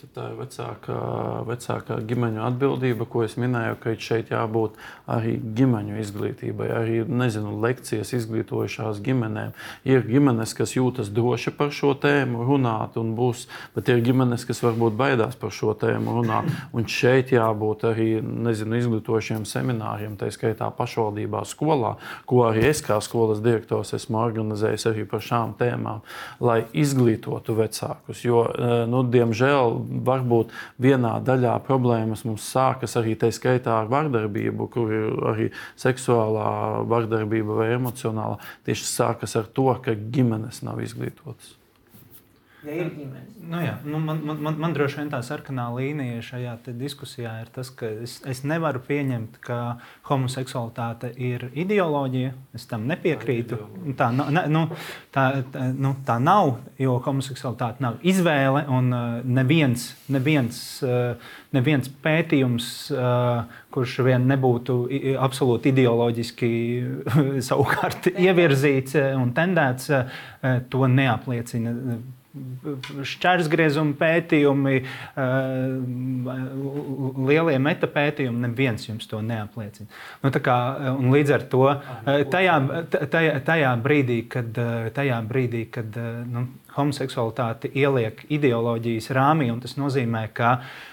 Tā ir vecākā, vecākā ģimeņa atbildība, ko es minēju, ka šeit jābūt arī ģimeņu izglītībai, arī nezinu, lekcijas izglītojušās ģimenēm. Ir ģimenes, kas jūtas droši par šo tēmu runāt, un būs, bet ir ģimenes, kas varbūt baidās par šo tēmu runāt. Un šeit jābūt arī nezinu, izglītojušiem semināriem, tā skaitā pašvaldībā, skolā, ko arī es kā skolas direktors esmu organizējis arī par šām tēmām, lai izglītotu vecākus. Jo, eh, nu, diemžēl, varbūt vienā daļā problēmas mums sākas arī tā skaitā ar vardarbību, kur ir arī seksuālā vardarbība vai emocionālā. Tieši sākas ar to, ka ģimenes nav izglītotas. Ja ir ģimenes. Nu, jā, nu, man, man, man, man droši vien tā sarkanā līnija šajā diskusijā ir tas, ka es, es nevaru pieņemt, ka homoseksualitāte ir ideoloģija. Es tam nepiekrītu. Tā, ne, nu, tā, tā, nu, tā nav, jo homoseksualitāte nav izvēle. Un uh, neviens, neviens, uh, neviens pētījums, uh, kurš vien nebūtu absolūti ideoloģiski savukārt ievirzīts un tendēts, to neapliecina šķērsgriezuma pētījumi, eh, lielie metapētījumi, neviens jums to neapliecina. Nu, kā, līdz ar to eh, tajā, tajā, tajā brīdī, kad, eh, tajā brīdī, kad nu, homoseksualitāti ieliek ideoloģijas rāmī, tas nozīmē, ka uh,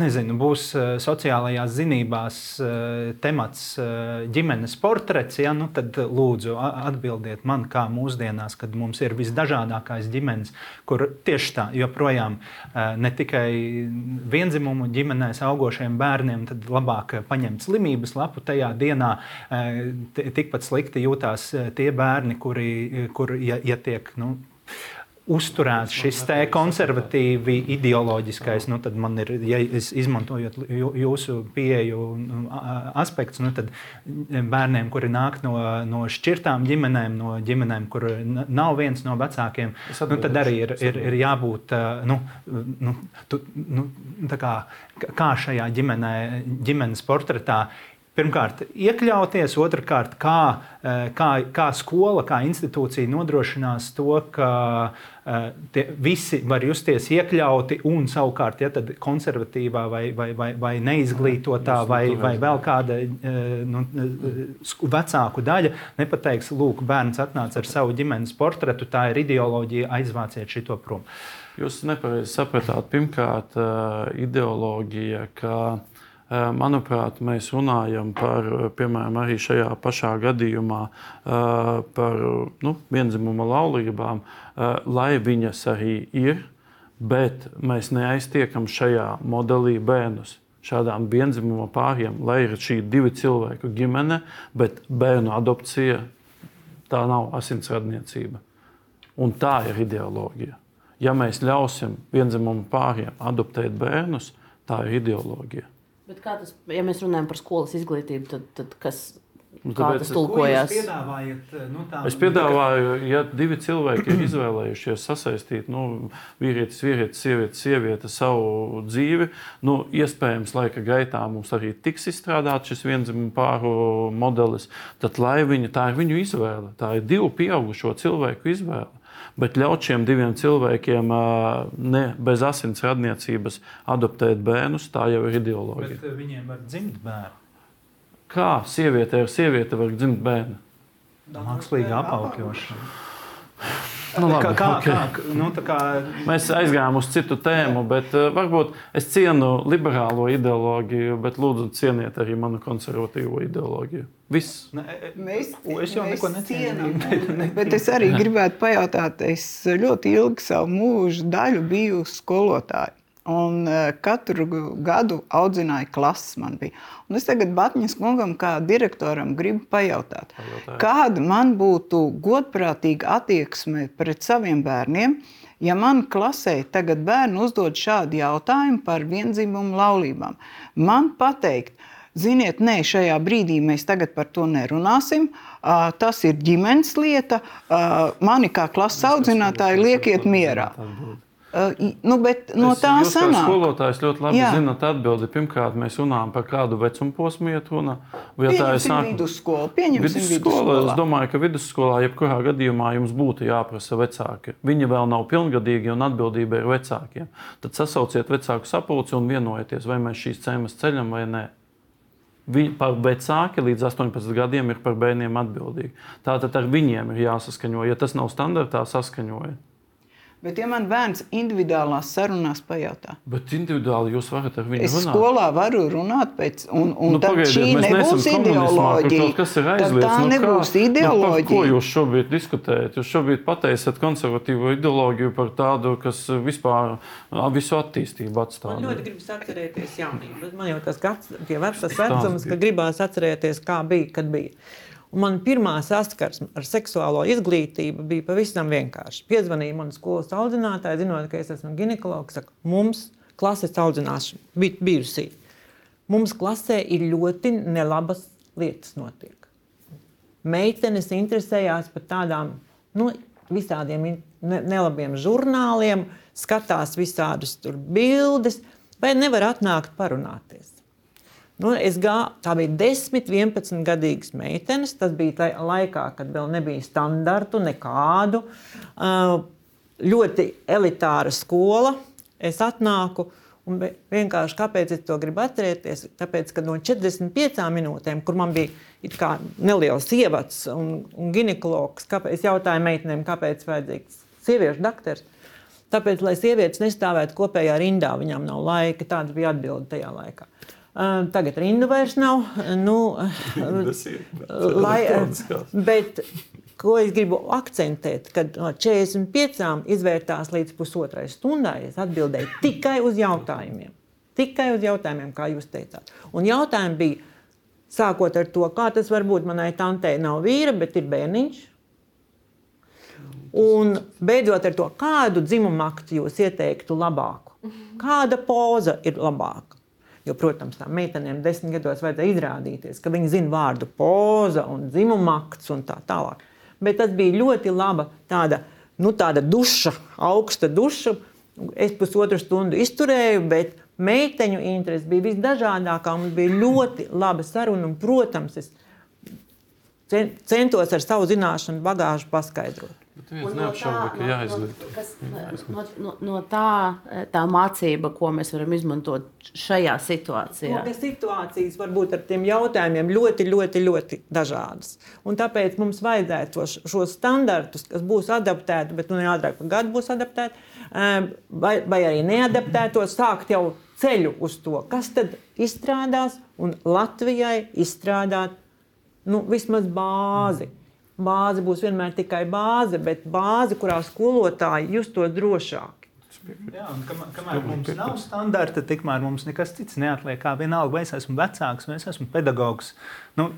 nezinu, būs eh, sociālajās zinībās eh, temats eh, ģimenes portrets, ja, nu tad lūdzu atbildiet man, kā mūsdienās, kad mums ir visdažādākais ģimenes, kur tieši tā joprojām ne tikai vienzimumu ģimenēs augošiem bērniem, tad labāk paņemt slimības lapu tajā dienā. Tikpat slikti jūtās tie bērni, kuri, kur, ja, ja tiek nu, uzturēts šis konservatīvi ideoloģiskais, nu, tad man ir, ja izmantojot jūsu pieeju aspekts, nu, tad bērniem, kuri nāk no, no šķirtām ģimenēm, no ģimenēm, kur nav viens no vecākiem, nu, tad arī ir, ir, ir jābūt, nu, nu, tu, nu, kā, kā šajā ģimenē, ģimenes portretā Pirmkārt, iekļauties, otrkārt, kā, eh, kā, kā skola, kā institūcija nodrošinās to, ka eh, tie, visi var justies iekļauti un savukārt, ja tad konservatīvā vai, vai, vai, vai neizglītotā vai, vai vēl kāda eh, nu, vecāku daļa nepateiks, lūk, bērns atnāca ar savu ģimenes portretu, tā ir ideoloģija, aizvāciet šito prom. Jūs nepareizi sapratāt, pirmkārt, ideoloģija, ka manuprāt, mēs runājam par, eh, piemēram, arī šajā pašā gadījumā eh, par nu, vienzimuma laulībām, lai viņas arī ir, bet mēs neaiztiekam šajā modelī bērnus. Šādām vienzimuma pāriem, lai ir šī divu cilvēku ģimene, bet bērnu adopcija tā nav asinsradniecība. Un tā ir ideoloģija. Ja mēs ļausim vienzimuma pāriem adoptēt bērnus, tā ir ideoloģija. Bet kā tas, ja mēs runājam par skolas izglītību, tad, tad kas Nu, Kā tas tulkojās? Nu, tā, es piedāvāju, ja divi cilvēki ir izvēlējušies sasaistīt nu, vīrietis, vīrietis, sieviete, sieviete savu dzīvi, nu, iespējams, laika gaitā mums arī tiks izstrādāts šis vienzimuma pāru modelis, tad lai viņi, tā ir viņu izvēle, tā ir divu pieaugušo cilvēku izvēle bet ļaut šiem diviem cilvēkiem ne, bez asins radniecības adoptēt bērnus, tā jau ir ideoloģija. Bet viņiem var dzimt bērnu. Kā sieviete ar sievieti var dzimt bērnu? Mākslīga apaugļošana. Nu, labi, kā, okay. kā, nu, kā... Mēs aizgājām uz citu tēmu, bet uh, varbūt es cienu liberālo ideoloģiju, bet lūdzu cieniet arī manu konservatīvo ideoloģiju. Viss. Ne, e, e, mēs, es jau neko necienu. Bet, bet es arī gribētu pajautāt, es ļoti ilgi savu mūžu daļu biju skolotāja. Un uh, katru gadu audzināja klases. Un es tagad Batņas kungam, kā direktoram, gribu pajautāt, Pajautāju. kāda man būtu godprātīga attieksme pret saviem bērniem, ja man klasē tagad bērni uzdod šādu jautājumu par vienzimumu laulībām. Man pateikt, ziniet, nē, šajā brīdī mēs tagad par to nerunāsim. Uh, tas ir ģimenes lieta. Uh, mani kā klases audzinātāji liekiet mierā. Uh, nu, bet no es, tā sanāk. Skolotājs ļoti labi Jā. zinat atbildi. Pirmkārt, mēs runājam par kādu vecumu posmu iet runa. Ja tā ir sāk... vidusskola. Pieņemsim vidusskola. Es domāju, ka vidusskolā jebkurā gadījumā jums būtu jāprasa vecāki. Viņi vēl nav pilngadīgi un atbildība ir vecākiem. Tad sasauciet vecāku sapulci un vienojieties, vai mēs šīs cēmas ceļam vai nē. Viņi par vecāki līdz 18 gadiem ir par bērniem atbildīgi. Tātad ar viņiem ir jāsaskaņo. Ja tas nav standartā, saskaņojiet. Bet, ja man bērns individuālās sarunās pajautā, bet individuāli jūs varat ar viņu es runāt. Es skolā varu runāt pēc, un, un nu, pagaidiet, šī nebūs ideoloģija. Kas ir aizliegts? Tā nu, nebūs kā, ideoloģija. Nu, ko jūs šobrīd diskutējat? Jūs šobrīd pateicat konservatīvo ideoloģiju par tādu, kas vispār visu attīstību atstāja. Man ļoti gribas atcerēties jaunību. Man jau tas gads, tie vecas vecums, ka gribās atcerēties, kā bija, kad bija. Man pirmā saskarsme ar seksuālo izglītību bija pavisam vienkārša. Piezvanīja man skolas audzinātāja, zinot, ka es esmu ginekologs. Saka, mums klases audzināšana bija bijusi. Mums klasē ir ļoti nelabas lietas notiek. Meitenes interesējās par tādām nu, visādiem ne, nelabiem žurnāliem, skatās visādus bildes, vai nevar atnākt parunāties. Nu, gā, tā bija 10, 11 gadīgas meitenes. Tas bija laikā, kad vēl nebija standartu nekādu. Ļoti elitāra skola. Es atnāku. Un vienkārši kāpēc es to gribu atcerēties? Tāpēc, ka no 45 minūtēm, kur man bija neliels ievads un, un ginekologs, kāpēc es jautāju meitenēm, kāpēc vajadzīgs sieviešu doktors. Tāpēc, lai sievietes nestāvētu kopējā rindā, viņām nav laika. Tāds bija atbilde tajā laikā. Tagad rindu vairs nav. Nu, lai, bet, ko es gribu akcentēt, kad no 45 izvērtās līdz pusotrai stundai, es atbildēju tikai uz jautājumiem. Tikai uz jautājumiem, kā jūs teicāt. Un jautājumi bija, sākot ar to, kā tas var būt manai tantei nav vīra, bet ir bērniņš. Un beidzot ar to, kādu dzimumu aktu jūs ieteiktu labāku. Kāda poza ir labāka? Jo, protams, tām meitenēm desmit gados vajadzēja izrādīties, ka viņi zina vārdu poza un dzimuma akts un tā tālāk. Bet tas bija ļoti laba tāda, nu, tāda duša, augsta duša, Es pusotru stundu izturēju, bet meiteņu interese bija visdažādākā. Mums bija ļoti laba saruna. Un, protams, es centos ar savu zināšanu bagāžu paskaidrot. No tā, no, kas, no, no, no tā, tā mācība, ko mēs varam izmantot šajā situācijā. No, situācijas var būt ar tiem jautājumiem ļoti, ļoti, ļoti dažādas. Un tāpēc mums vajadzētu šos šo standartus, kas būs adaptēti, bet nu, ātrāk par gadu būs adaptēti, vai, vai arī neadaptētos, sākt jau ceļu uz to, kas tad izstrādās un Latvijai izstrādāt nu, vismaz bāzi. Mm bāze būs vienmēr tikai bāze, bet bāze, kurā skolotāji justos drošāk. Jā, kamēr, kamēr mums nav standarta, tikmēr mums nekas cits neatliek. Kā vienalga, vai es esmu vecāks, vai es esmu pedagogs. Nu,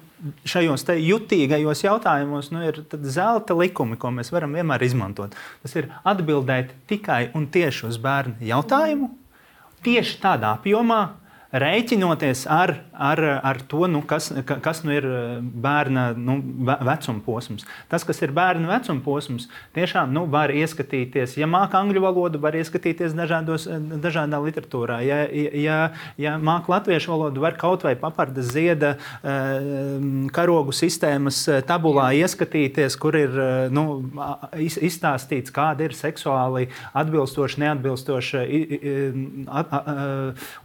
šajos jutīgajos jautājumos nu, ir zelta likumi, ko mēs varam vienmēr izmantot. Tas ir atbildēt tikai un tieši uz bērnu jautājumu, tieši tādā apjomā, rēķinoties ar, ar, ar to, nu, kas, kas nu ir eh, bērna nu, vecuma posms. Tas, kas ir bērna vecuma posms, tiešām nu, var ieskatīties, ja māca angļu valodu, var ieskatīties dažādos, dažādā literatūrā. Ja, ja, ja māca latviešu valodu, var kaut vai paparda zieda eh, karogu sistēmas eh, tabulā ieskatīties, kur ir nu, izstāstīts, kāda ir seksuāli atbilstoša, neatbilstoša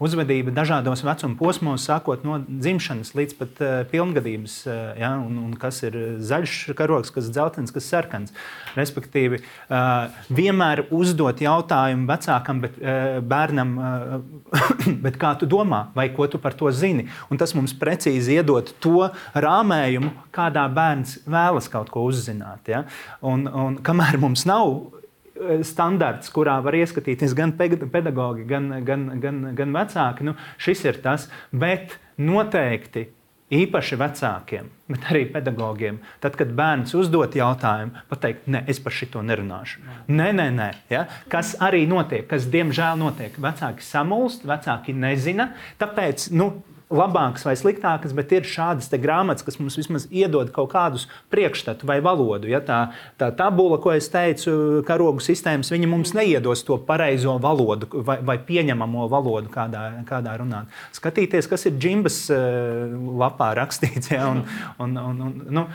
uzvedība dažādās dažādos vecuma posmos, sākot no dzimšanas līdz pat uh, pilngadības, uh, ja, un, un kas ir zaļš karogs, kas ir dzeltens, kas ir sarkans. Respektīvi, uh, vienmēr uzdot jautājumu vecākam, bet, uh, bērnam, uh, bet kā tu domā, vai ko tu par to zini? Un tas mums precīzi iedod to rāmējumu, kādā bērns vēlas kaut ko uzzināt. Ja? Un, un kamēr mums nav standarts, kurā var ieskatīties gan pedagogi, gan, gan, gan, gan vecāki. Nu, šis ir tas, bet noteikti īpaši vecākiem, bet arī pedagogiem. Tad, kad bērns uzdod jautājumu, pateikt, nē, es par šito nerunāšu. Nē, nē, nē. Ja? Kas arī notiek, kas diemžēl notiek. Vecāki samulst, vecāki nezina. Tāpēc nu, labākas vai sliktākas, bet ir šādas grāmatas, kas mums vismaz iedod kaut kādus priekšstatu vai valodu. Ja tā, tā tabula, ko es teicu, karogu sistēmas, viņa mums neiedos to pareizo valodu vai, vai pieņemamo valodu, kādā, kādā runāt. Skatīties, kas ir džimbas eh, lapā rakstīts. Ja, un, un, un, un, nu,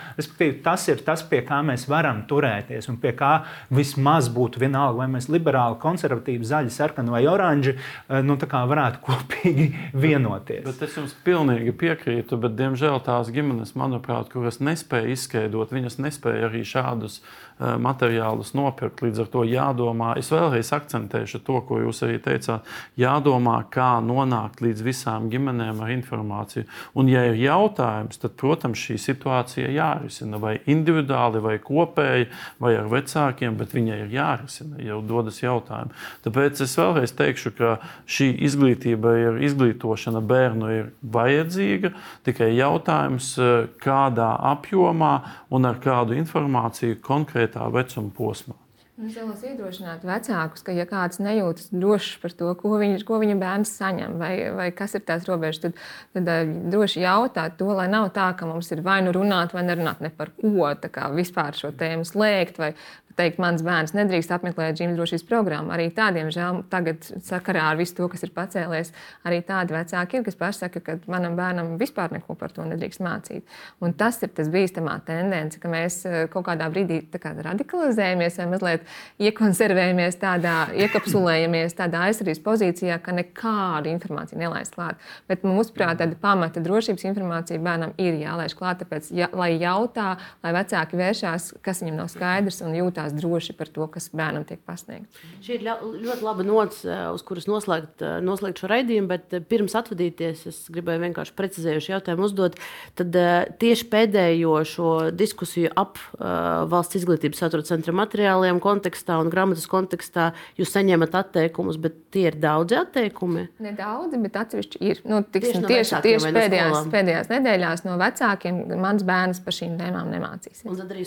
tas ir tas, pie kā mēs varam turēties un pie kā vismaz būtu vienalga, vai mēs liberāli, konservatīvi, zaļi, sarkani vai oranži eh, nu, varētu kopīgi vienoties. Bet es jums pilnīgi piekrītu, bet, diemžēl, tās ģimenes, manuprāt, kuras nespēja izskaidrot, viņas nespēja arī šādus materiālus nopirkt. Līdz ar to jādomā, es vēlreiz akcentēšu to, ko jūs arī teicāt, jādomā, kā nonākt līdz visām ģimenēm ar informāciju. Un, ja ir jautājums, tad, protams, šī situācija jārisina vai individuāli, vai kopēji, vai ar vecākiem, bet viņai ir jārisina, jau dodas jautājumi. Tāpēc es vēlreiz teikšu, ka šī izglītība ir izglītošana bērnu ir vajadzīga. Tikai jautājums, eh, kādā apjomā un ar kādu informāciju konkrētā vecuma posmā. Es vēlos iedrošināt vecākus, ka, ja kāds nejūtas drošs par to, ko, viņš, ko viņa bērns saņem, vai, vai kas ir tās robežas, tad, tad uh, droši jautāt to, lai nav tā, ka mums ir vai nu runāt, vai nerunāt ne par ko, tā kā vispār šo tēmu slēgt, vai, teikt, mans bērns nedrīkst apmeklēt ģimenes drošības programmu. Arī tādiem žēl, tagad sakarā ar visu to, kas ir pacēlies, arī tādi vecāki ir, kas pasaka, ka manam bērnam vispār neko par to nedrīkst mācīt. Un tas ir tas bīstamā tendence, ka mēs eh, kaut kādā brīdī kā radikalizējamies vai mazliet iekonservējamies tādā, iekapsulējamies tādā aizsardzības pozīcijā, ka nekādu informāciju nelaist klāt. Bet mūsuprāt, tāda pamata drošības informācija bērnam ir jālaiž klāt, tāpēc, ja, lai jautā, lai vecāki vēršās, kas viņam nav skaidrs un jūtas jūtās droši par to, kas bērnam tiek pasniegts. Šī ir ļoti laba nots, eh, uz kuras noslēgt, eh, noslēgt šo raidījumu, bet eh, pirms atvadīties, es gribēju vienkārši precizējuši jautājumu uzdot. Tad tieši pēdējo šo diskusiju ap valsts izglītības satura centra materiāliem kontekstā un grāmatas kontekstā jūs saņemat atteikumus, bet tie ir daudzi atteikumi? Nedaudzi, bet atsevišķi ir. Nu, tiksim, tieši tieši, tieši pēdējās, pēdējās nedēļās no vecākiem mans bērns par šīm tēmām nemācīsies. Un tad arī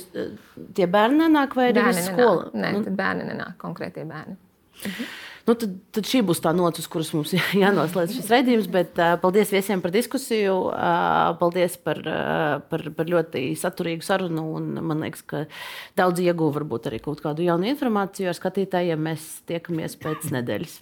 tie bērni nenāk vai arī bērni skola. Nenāk. Nē, nu. tad bērni nenāk, konkrētie bērni. Mhm. Nu, tad, tad šī būs tā nots, uz kuras mums jānoslēdz šis raidījums. Bet, uh, paldies visiem par diskusiju. Uh, paldies par, uh, par, par ļoti saturīgu sarunu. Un, man liekas, ka daudz ieguva varbūt arī kaut kādu jaunu informāciju ar skatītājiem. Mēs tiekamies pēc nedēļas.